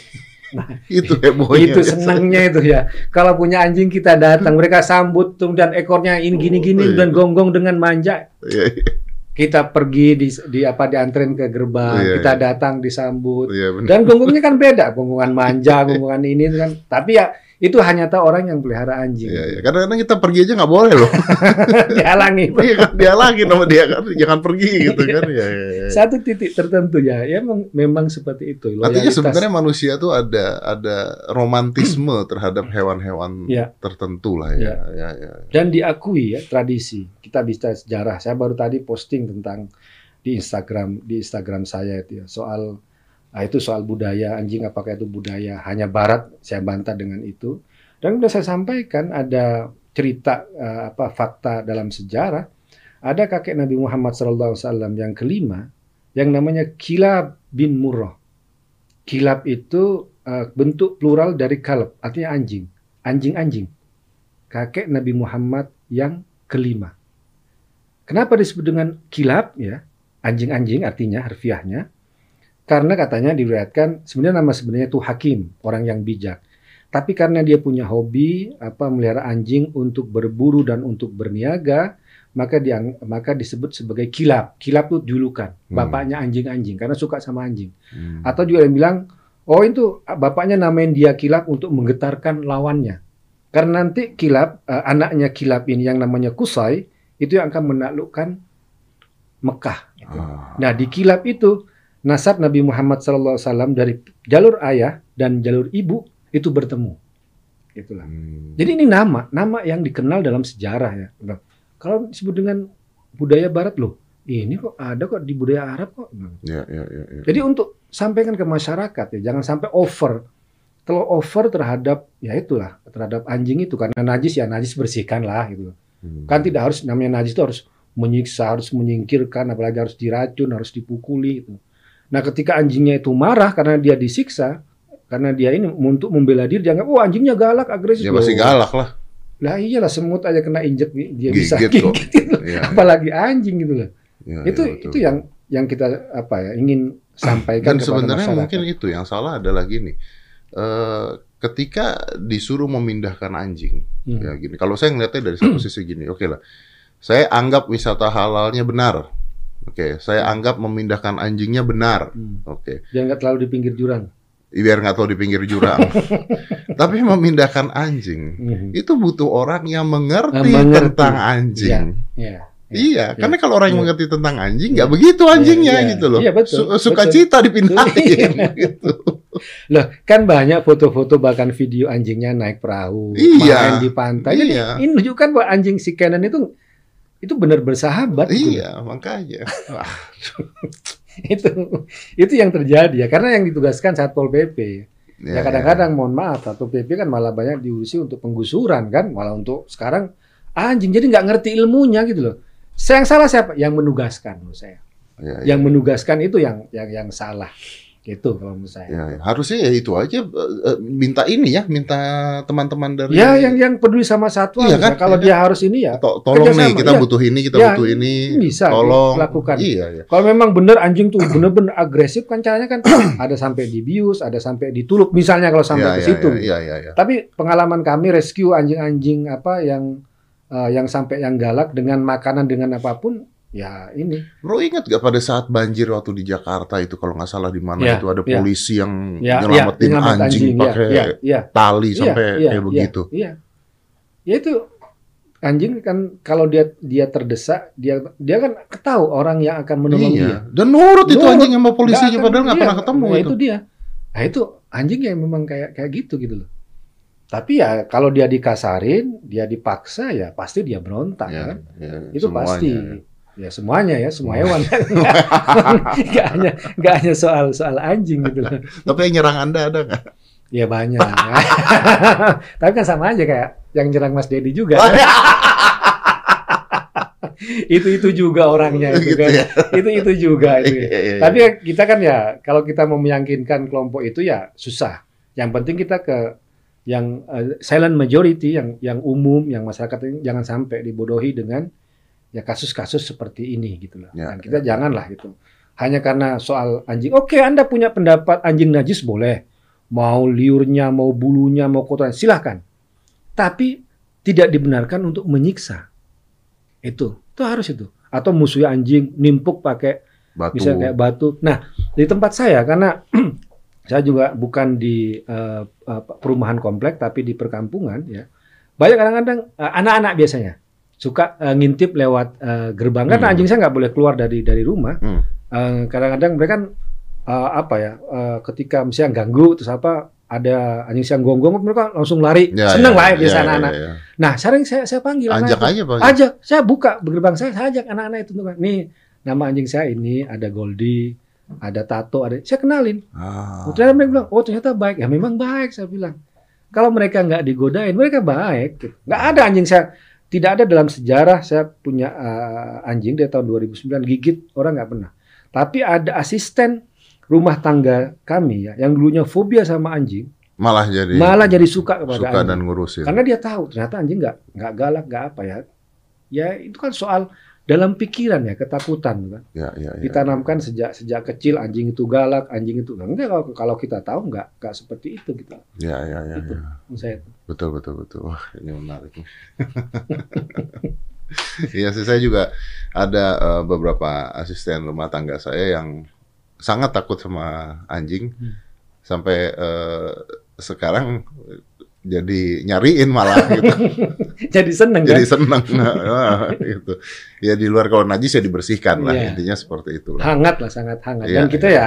Speaker 1: Nah,
Speaker 2: itu hebohnya.
Speaker 1: itu senangnya itu ya. Kalau punya anjing kita datang, mereka sambut tuh dan ekornya ini gini-gini
Speaker 2: Oh, iya.
Speaker 1: dan gonggong dengan manja.
Speaker 2: Iya, iya,
Speaker 1: Kita pergi di, di apa dianterin ke gerbang,
Speaker 2: Iya,
Speaker 1: kita
Speaker 2: iya.
Speaker 1: datang disambut.
Speaker 2: iya benar.
Speaker 1: Dan gonggongnya kan beda, gonggongan manja, gonggongan ini kan. Tapi ya itu hanya tahu orang yang pelihara anjing.
Speaker 2: Iya, iya. Kadang-kadang kita pergi aja nggak boleh loh.
Speaker 1: Dihalangi.
Speaker 2: Iya kan dia lagi sama dia kan jangan pergi gitu kan. Iya, iya, iya.
Speaker 1: Satu titik tertentu ya, ya memang, seperti itu.
Speaker 2: Artinya
Speaker 1: loyalitas.
Speaker 2: sebenarnya manusia tuh ada ada romantisme terhadap hewan-hewan
Speaker 1: Ya.
Speaker 2: tertentu lah ya. Ya, ya.
Speaker 1: dan diakui ya tradisi kita bisa sejarah saya baru tadi posting tentang di Instagram di Instagram saya itu ya soal ah, itu soal budaya anjing apakah itu budaya hanya Barat saya bantah dengan itu dan sudah saya sampaikan ada cerita eh, apa fakta dalam sejarah ada kakek Nabi Muhammad SAW yang kelima yang namanya Kilab bin Murrah Kilab itu eh, bentuk plural dari kalb artinya anjing anjing-anjing kakek Nabi Muhammad yang kelima. Kenapa disebut dengan kilab ya? Anjing-anjing artinya harfiahnya. Karena katanya diriwayatkan sebenarnya nama sebenarnya itu Hakim, orang yang bijak. Tapi karena dia punya hobi apa melihara anjing untuk berburu dan untuk berniaga, maka dia maka disebut sebagai kilab. Kilab itu julukan,
Speaker 2: Hmm.
Speaker 1: bapaknya anjing-anjing karena suka sama anjing.
Speaker 2: Hmm.
Speaker 1: Atau juga yang bilang, oh itu bapaknya namain dia kilap untuk menggetarkan lawannya. Karena nanti kilap, eh, anaknya kilap ini yang namanya Kusai, itu yang akan menaklukkan Mekah. gitu.
Speaker 2: Ah.
Speaker 1: Nah di kilap itu, nasab Nabi Muhammad SAW dari jalur ayah dan jalur ibu itu bertemu. Itulah.
Speaker 2: Hmm.
Speaker 1: Jadi ini nama, nama yang dikenal dalam sejarah ya. Kalau disebut dengan budaya Barat loh, ini kok ada kok di budaya Arab kok. Nah,
Speaker 2: Ya, ya, ya, ya.
Speaker 1: jadi untuk sampaikan ke masyarakat ya, jangan sampai over. Kalau over terhadap ya itulah terhadap anjing itu karena najis ya najis bersihkan lah gitu.
Speaker 2: Hmm.
Speaker 1: Kan tidak harus namanya najis itu harus menyiksa, harus menyingkirkan, apalagi harus diracun, harus dipukuli gitu. Nah, ketika anjingnya itu marah karena dia disiksa, karena dia ini untuk membela diri dianggap oh anjingnya galak, agresif.
Speaker 2: Ya pasti
Speaker 1: Loh,
Speaker 2: galak lah.
Speaker 1: Lah iyalah semut aja kena injek dia bisa
Speaker 2: Gigit kok.
Speaker 1: gigit gitu.
Speaker 2: Ya,
Speaker 1: Apalagi anjing gitu loh.
Speaker 2: ya,
Speaker 1: itu
Speaker 2: ya, betul.
Speaker 1: itu yang yang kita apa ya ingin sampaikan
Speaker 2: Dan sebenarnya
Speaker 1: masyarakat.
Speaker 2: mungkin itu yang salah adalah gini. Eh, ketika disuruh memindahkan anjing,
Speaker 1: Hmm.
Speaker 2: ya gini. Kalau saya ngeliatnya dari satu sisi gini, oke lah. Saya anggap wisata halalnya benar. Oke, saya anggap memindahkan anjingnya benar.
Speaker 1: Hmm.
Speaker 2: Oke,
Speaker 1: Biar nggak terlalu di pinggir jurang.
Speaker 2: biar nggak tahu di pinggir jurang. Tapi memindahkan anjing
Speaker 1: Mhm.
Speaker 2: itu butuh orang yang mengerti,
Speaker 1: Ah, mengerti.
Speaker 2: tentang anjing.
Speaker 1: Iya.
Speaker 2: Iya,
Speaker 1: Iya.
Speaker 2: karena kalau orang yang
Speaker 1: Iya.
Speaker 2: mengerti tentang anjing nggak begitu anjingnya
Speaker 1: Iya, iya.
Speaker 2: gitu loh.
Speaker 1: Iya, betul,
Speaker 2: Su-
Speaker 1: betul.
Speaker 2: Sukacita dipindahin
Speaker 1: Iya.
Speaker 2: gitu.
Speaker 1: Loh, kan banyak foto-foto bahkan video anjingnya naik perahu,
Speaker 2: Iya.
Speaker 1: main di pantai. Jadi
Speaker 2: Iya.
Speaker 1: ini menunjukkan bahwa anjing si Canon itu itu benar bersahabat. gitu.
Speaker 2: Iya, makanya. Wah,
Speaker 1: itu itu yang terjadi ya karena yang ditugaskan Satpol PP.
Speaker 2: iya,
Speaker 1: Ya kadang-kadang mohon maaf Satpol PP kan malah banyak diurusi untuk penggusuran kan, malah untuk sekarang anjing jadi nggak ngerti ilmunya gitu loh. Saya yang salah siapa? Yang menugaskan menurut saya.
Speaker 2: iya.
Speaker 1: Yang menugaskan itu yang yang yang salah. Gitu kalau menurut saya.
Speaker 2: Ya, ya. harusnya ya itu aja eh, eh, minta ini ya, minta teman-teman dari
Speaker 1: Ya, yang yang peduli sama satwa,
Speaker 2: Iya kan?
Speaker 1: kalau
Speaker 2: Iya
Speaker 1: dia harus ini ya,
Speaker 2: To- tolong nih
Speaker 1: kerjasama,
Speaker 2: kita
Speaker 1: iya.
Speaker 2: butuh ini, kita
Speaker 1: Ya,
Speaker 2: butuh ini,
Speaker 1: bisa
Speaker 2: tolong
Speaker 1: dilakukan.
Speaker 2: Iya, ya.
Speaker 1: kalau memang benar anjing tuh benar-benar agresif kan caranya kan ada sampai dibius, ada sampai ditulup, misalnya kalau sampai ke
Speaker 2: iya,
Speaker 1: situ.
Speaker 2: Iya, iya, iya.
Speaker 1: Tapi pengalaman kami rescue anjing-anjing apa yang eh, yang sampai yang galak dengan makanan dengan apa pun, ya ini.
Speaker 2: Bro ingat gak pada saat banjir waktu di Jakarta itu kalau nggak salah di mana
Speaker 1: Iya,
Speaker 2: itu ada
Speaker 1: iya.
Speaker 2: polisi yang
Speaker 1: Ya,
Speaker 2: nyelamatin
Speaker 1: ya, nyelamat
Speaker 2: anjing,
Speaker 1: ya,
Speaker 2: pakai
Speaker 1: ya, ya.
Speaker 2: tali
Speaker 1: Iya,
Speaker 2: sampai
Speaker 1: iya,
Speaker 2: kayak
Speaker 1: iya,
Speaker 2: begitu.
Speaker 1: Iya. Ya itu anjing kan kalau dia dia terdesak, dia dia kan tahu orang yang akan menolong dia.
Speaker 2: Iya. Dan nurut itu anjing sama polisinya padahal nggak pernah ketemu
Speaker 1: nah,
Speaker 2: itu.
Speaker 1: itu dia. Nah itu anjing yang memang kayak kayak gitu gitu loh. Tapi ya kalau dia dikasarin, dia dipaksa ya pasti dia berontak
Speaker 2: Ya,
Speaker 1: kan.
Speaker 2: ya,
Speaker 1: Itu
Speaker 2: semuanya,
Speaker 1: pasti.
Speaker 2: ya.
Speaker 1: Ya semuanya ya, semua hewan. Nggak hanya nggak hanya soal soal anjing gitu loh.
Speaker 2: Tapi yang nyerang Anda ada nggak?
Speaker 1: Ya banyak. Tapi kan sama aja kayak yang nyerang Mas Dedi juga. itu itu juga orangnya itu
Speaker 2: Gitu
Speaker 1: kan.
Speaker 2: ya.
Speaker 1: Itu itu juga itu.
Speaker 2: Iya, iya,
Speaker 1: Tapi
Speaker 2: iya.
Speaker 1: ya kita kan ya kalau kita mau meyakinkan kelompok itu ya susah. Yang penting kita ke yang eh, silent majority yang yang umum yang masyarakat ini jangan sampai dibodohi dengan ya kasus-kasus seperti ini gitu loh.
Speaker 2: Ya,
Speaker 1: Dan kita janganlah gitu. Hanya karena soal anjing. Oke, Anda punya pendapat anjing najis boleh. Mau liurnya, mau bulunya, mau kotoran silahkan. Tapi tidak dibenarkan untuk menyiksa. Itu, itu harus itu. Atau musuh anjing nimpuk pakai
Speaker 2: Batu.
Speaker 1: bisa kayak batu. Nah, di tempat saya karena saya juga bukan di apa, perumahan komplek tapi di perkampungan ya. Banyak kadang-kadang eh, anak-anak biasanya suka eh, ngintip lewat eh, gerbang karena
Speaker 2: Hmm.
Speaker 1: anjing saya nggak boleh keluar dari dari rumah.
Speaker 2: Hmm.
Speaker 1: Eh, kadang-kadang mereka kan eh, apa ya eh, ketika misalnya ganggu terus apa ada anjing yang gonggong mereka langsung lari
Speaker 2: Ya,
Speaker 1: seneng
Speaker 2: ya,
Speaker 1: lah ya
Speaker 2: ya,
Speaker 1: biasa
Speaker 2: ya,
Speaker 1: anak-anak.
Speaker 2: ya, ya.
Speaker 1: Nah, sering saya saya panggil
Speaker 2: Ajak
Speaker 1: anak
Speaker 2: aja Pak.
Speaker 1: ajak saya buka gerbang saya saya ajak anak-anak itu nih nama anjing saya ini ada Goldie ada Tato ada saya kenalin
Speaker 2: Ah.
Speaker 1: ternyata mereka bilang oh ternyata baik ya memang baik saya bilang kalau mereka nggak digodain mereka baik gitu. nggak ada anjing saya tidak ada dalam sejarah saya punya uh, anjing dari tahun 2009 gigit orang nggak pernah tapi ada asisten rumah tangga kami ya yang dulunya fobia sama anjing
Speaker 2: Malah jadi
Speaker 1: malah jadi suka kepada
Speaker 2: suka
Speaker 1: anjing
Speaker 2: dan ngurusin.
Speaker 1: karena dia tahu ternyata anjing nggak nggak galak nggak apa ya. Ya itu kan soal dalam pikiran ya ketakutan kan.
Speaker 2: Ya, ya, ya.
Speaker 1: Ditanamkan sejak sejak kecil anjing itu galak, anjing itu enggak kalau, kalau kita tahu nggak nggak seperti itu gitu.
Speaker 2: Ya, ya, ya,
Speaker 1: Itu.
Speaker 2: ya.
Speaker 1: Saya itu.
Speaker 2: Betul, betul, betul. Wah, ini menarik. Iya sih, saya juga ada eh, beberapa asisten rumah tangga saya yang sangat takut sama anjing.
Speaker 1: Hmm.
Speaker 2: Sampai eh, sekarang jadi nyariin malah gitu.
Speaker 1: Jadi seneng
Speaker 2: jadi
Speaker 1: kan.
Speaker 2: seneng Nah, gitu. Ya di luar kalau najis ya dibersihkan lah
Speaker 1: Iya.
Speaker 2: intinya seperti itulah.
Speaker 1: Hangat lah sangat hangat.
Speaker 2: Iya,
Speaker 1: Dan kita ya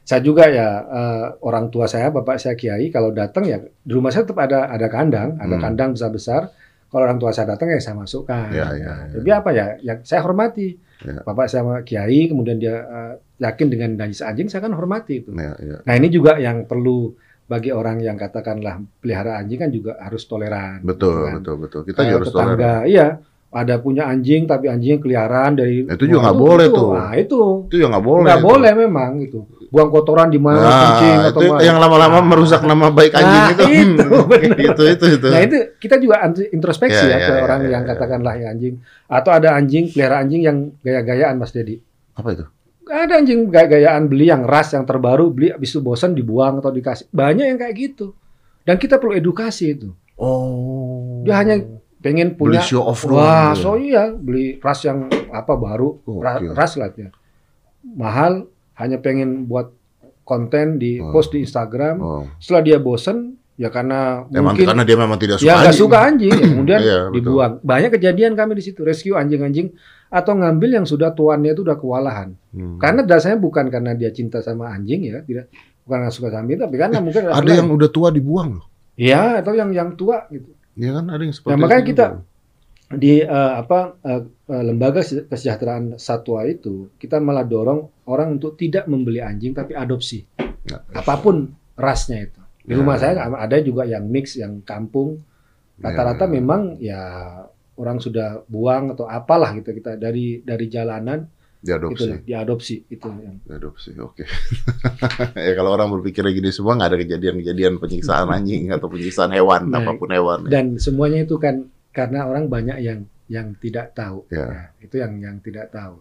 Speaker 1: saya juga ya eh, orang tua saya bapak saya kiai kalau datang ya di rumah saya tetap ada ada kandang ada
Speaker 2: Hmm.
Speaker 1: kandang besar besar kalau orang tua saya datang ya saya masukkan
Speaker 2: Iya, iya, iya.
Speaker 1: tapi apa ya yang saya hormati
Speaker 2: Iya.
Speaker 1: bapak saya kiai kemudian dia eh, yakin dengan najis anjing saya kan hormati itu
Speaker 2: Ya, ya.
Speaker 1: nah ini juga yang perlu bagi orang yang katakanlah pelihara anjing kan juga harus toleran
Speaker 2: Betul,
Speaker 1: kan.
Speaker 2: betul, betul. Kita juga harus toleran.
Speaker 1: tetangga iya ada punya anjing tapi anjingnya keliaran dari
Speaker 2: Itu juga nggak boleh tuh.
Speaker 1: nah itu
Speaker 2: Itu ya nggak boleh.
Speaker 1: nggak
Speaker 2: itu.
Speaker 1: boleh memang itu buang kotoran di mana
Speaker 2: Nah,
Speaker 1: kencing atau
Speaker 2: itu yang lama-lama
Speaker 1: Nah.
Speaker 2: merusak nama baik anjing
Speaker 1: Nah,
Speaker 2: itu.
Speaker 1: itu,
Speaker 2: Hmm,
Speaker 1: benar.
Speaker 2: itu, itu, itu.
Speaker 1: Nah itu kita juga introspeksi
Speaker 2: Ya,
Speaker 1: ya,
Speaker 2: ya,
Speaker 1: ke
Speaker 2: ya,
Speaker 1: orang
Speaker 2: ya,
Speaker 1: yang
Speaker 2: ya.
Speaker 1: katakanlah ya anjing atau ada anjing pelihara anjing yang gaya-gayaan Mas Dedi.
Speaker 2: Apa itu?
Speaker 1: Ada anjing gaya-gayaan beli yang ras yang terbaru beli habis itu bosan dibuang atau dikasih. Banyak yang kayak gitu. Dan kita perlu edukasi itu.
Speaker 2: Oh.
Speaker 1: Dia hanya pengen
Speaker 2: beli
Speaker 1: punya
Speaker 2: show off
Speaker 1: Wah, so iya beli ras yang apa baru,
Speaker 2: Gokil.
Speaker 1: ras lah ya. Mahal, hanya pengen buat konten di
Speaker 2: Oh.
Speaker 1: post di Instagram.
Speaker 2: Oh.
Speaker 1: Setelah dia bosen, ya karena
Speaker 2: Emang
Speaker 1: mungkin
Speaker 2: karena dia memang tidak suka
Speaker 1: ya nggak
Speaker 2: anjing.
Speaker 1: suka anjing, ya kemudian
Speaker 2: Iya, betul.
Speaker 1: dibuang. Banyak kejadian kami di situ rescue anjing-anjing atau ngambil yang sudah tuannya itu udah kewalahan.
Speaker 2: Hmm.
Speaker 1: Karena dasarnya bukan karena dia cinta sama anjing ya, tidak bukan karena suka sama anjing, tapi karena mungkin
Speaker 2: ada yang udah tua dibuang loh.
Speaker 1: ya atau yang yang tua gitu.
Speaker 2: Iya kan ada yang seperti
Speaker 1: Nah, makanya
Speaker 2: itu
Speaker 1: kita-
Speaker 2: juga.
Speaker 1: di eh, apa eh, lembaga Se- kesejahteraan satwa itu kita malah dorong orang untuk tidak membeli anjing tapi adopsi
Speaker 2: Ya.
Speaker 1: apa pun rasnya itu di
Speaker 2: Ya.
Speaker 1: rumah saya ada juga yang mix yang kampung rata-rata
Speaker 2: Ya.
Speaker 1: memang ya orang sudah buang atau apalah gitu kita dari dari jalanan gitu
Speaker 2: diadopsi.
Speaker 1: lah diadopsi itu yang
Speaker 2: Diadopsi, oke. ya kalau orang berpikir gini semua nggak ada kejadian-kejadian penyiksaan anjing atau penyiksaan hewan
Speaker 1: Nah,
Speaker 2: apa pun hewan.
Speaker 1: dan semuanya itu kan karena orang banyak yang yang tidak tahu
Speaker 2: Ya.
Speaker 1: Ya, itu yang yang tidak tahu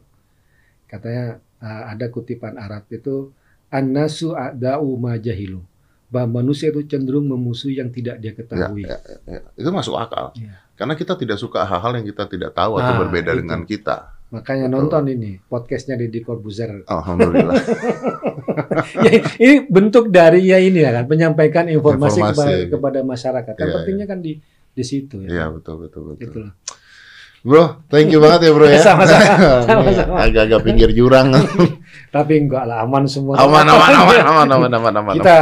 Speaker 1: katanya uh, ada kutipan Arab itu annasu a'da'u ma jahilu bahwa manusia itu cenderung memusuhi yang tidak dia
Speaker 2: Ya,
Speaker 1: ketahui
Speaker 2: ya, ya, ya. Itu masuk akal.
Speaker 1: Iya.
Speaker 2: Karena kita tidak suka hal-hal yang kita tidak tahu atau
Speaker 1: Ah,
Speaker 2: berbeda
Speaker 1: itu.
Speaker 2: dengan kita.
Speaker 1: makanya
Speaker 2: Betul.
Speaker 1: nonton ini podcastnya Deddy Corbuzier
Speaker 2: Alhamdulillah.
Speaker 1: ya, ini bentuk dari ya ini ya kan penyampaikan informasi,
Speaker 2: Informasi.
Speaker 1: Kepada, kepada masyarakat kan
Speaker 2: Iya,
Speaker 1: pentingnya kan di di situ ya
Speaker 2: Iya betul betul betul.
Speaker 1: loh.
Speaker 2: Bro, thank you banget ya bro ya.
Speaker 1: Sama-sama.
Speaker 2: Agak-agak pinggir jurang.
Speaker 1: tapi enggak lah aman semua
Speaker 2: aman, aman, aman, aman, aman, aman, aman.
Speaker 1: kita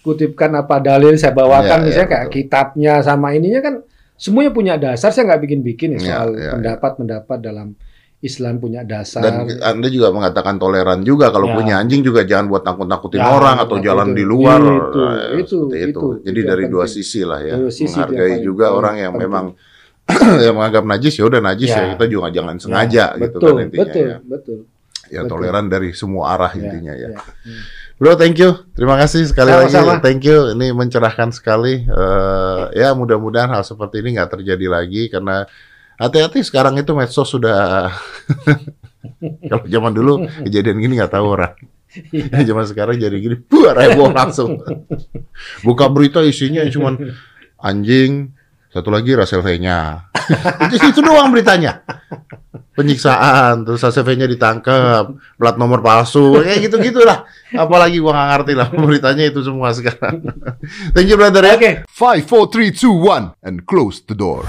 Speaker 1: kutipkan apa dalil saya bawakan
Speaker 2: Iya,
Speaker 1: misalnya
Speaker 2: iya,
Speaker 1: kayak
Speaker 2: betul.
Speaker 1: kitabnya sama ininya kan semuanya punya dasar saya nggak bikin-bikin ya
Speaker 2: Iya,
Speaker 1: soal pendapat-pendapat dalam Islam punya dasar.
Speaker 2: Dan Anda juga mengatakan toleran juga kalau
Speaker 1: Ya.
Speaker 2: punya anjing juga jangan buat nakut-nakutin
Speaker 1: Ya,
Speaker 2: orang atau jalan
Speaker 1: itu.
Speaker 2: di luar.
Speaker 1: Itu,
Speaker 2: Nah,
Speaker 1: itu,
Speaker 2: itu.
Speaker 1: itu,
Speaker 2: Jadi
Speaker 1: itu
Speaker 2: dari dua sisi lah ya.
Speaker 1: Dua sisi
Speaker 2: Menghargai juga orang yang
Speaker 1: penting.
Speaker 2: memang yang menganggap najis ya udah najis ya,
Speaker 1: Ya.
Speaker 2: kita juga jangan sengaja
Speaker 1: Ya,
Speaker 2: gitu
Speaker 1: betul,
Speaker 2: kan intinya
Speaker 1: betul,
Speaker 2: ya.
Speaker 1: betul.
Speaker 2: Ya
Speaker 1: betul.
Speaker 2: toleran dari semua arah
Speaker 1: Ya,
Speaker 2: intinya ya.
Speaker 1: ya. Hmm.
Speaker 2: Bro, thank you. Terima kasih sekali
Speaker 1: Sama-sama.
Speaker 2: lagi. Thank you. Ini mencerahkan sekali. Eh, ya mudah-mudahan hal seperti ini nggak terjadi lagi karena hati-hati sekarang itu medsos sudah kalau zaman dulu kejadian gini nggak tahu orang. zaman sekarang jadi gini, buar heboh langsung. Buka berita isinya cuma anjing, satu lagi Russell V-nya. itu, itu doang beritanya. Penyiksaan, terus HCV-nya ditangkap, plat nomor palsu, kayak gitu-gitulah. Apalagi gua nggak ngerti lah beritanya itu semua sekarang. Thank you brother ya.
Speaker 1: Oke.
Speaker 3: Five, four, three, two, one, and close the door.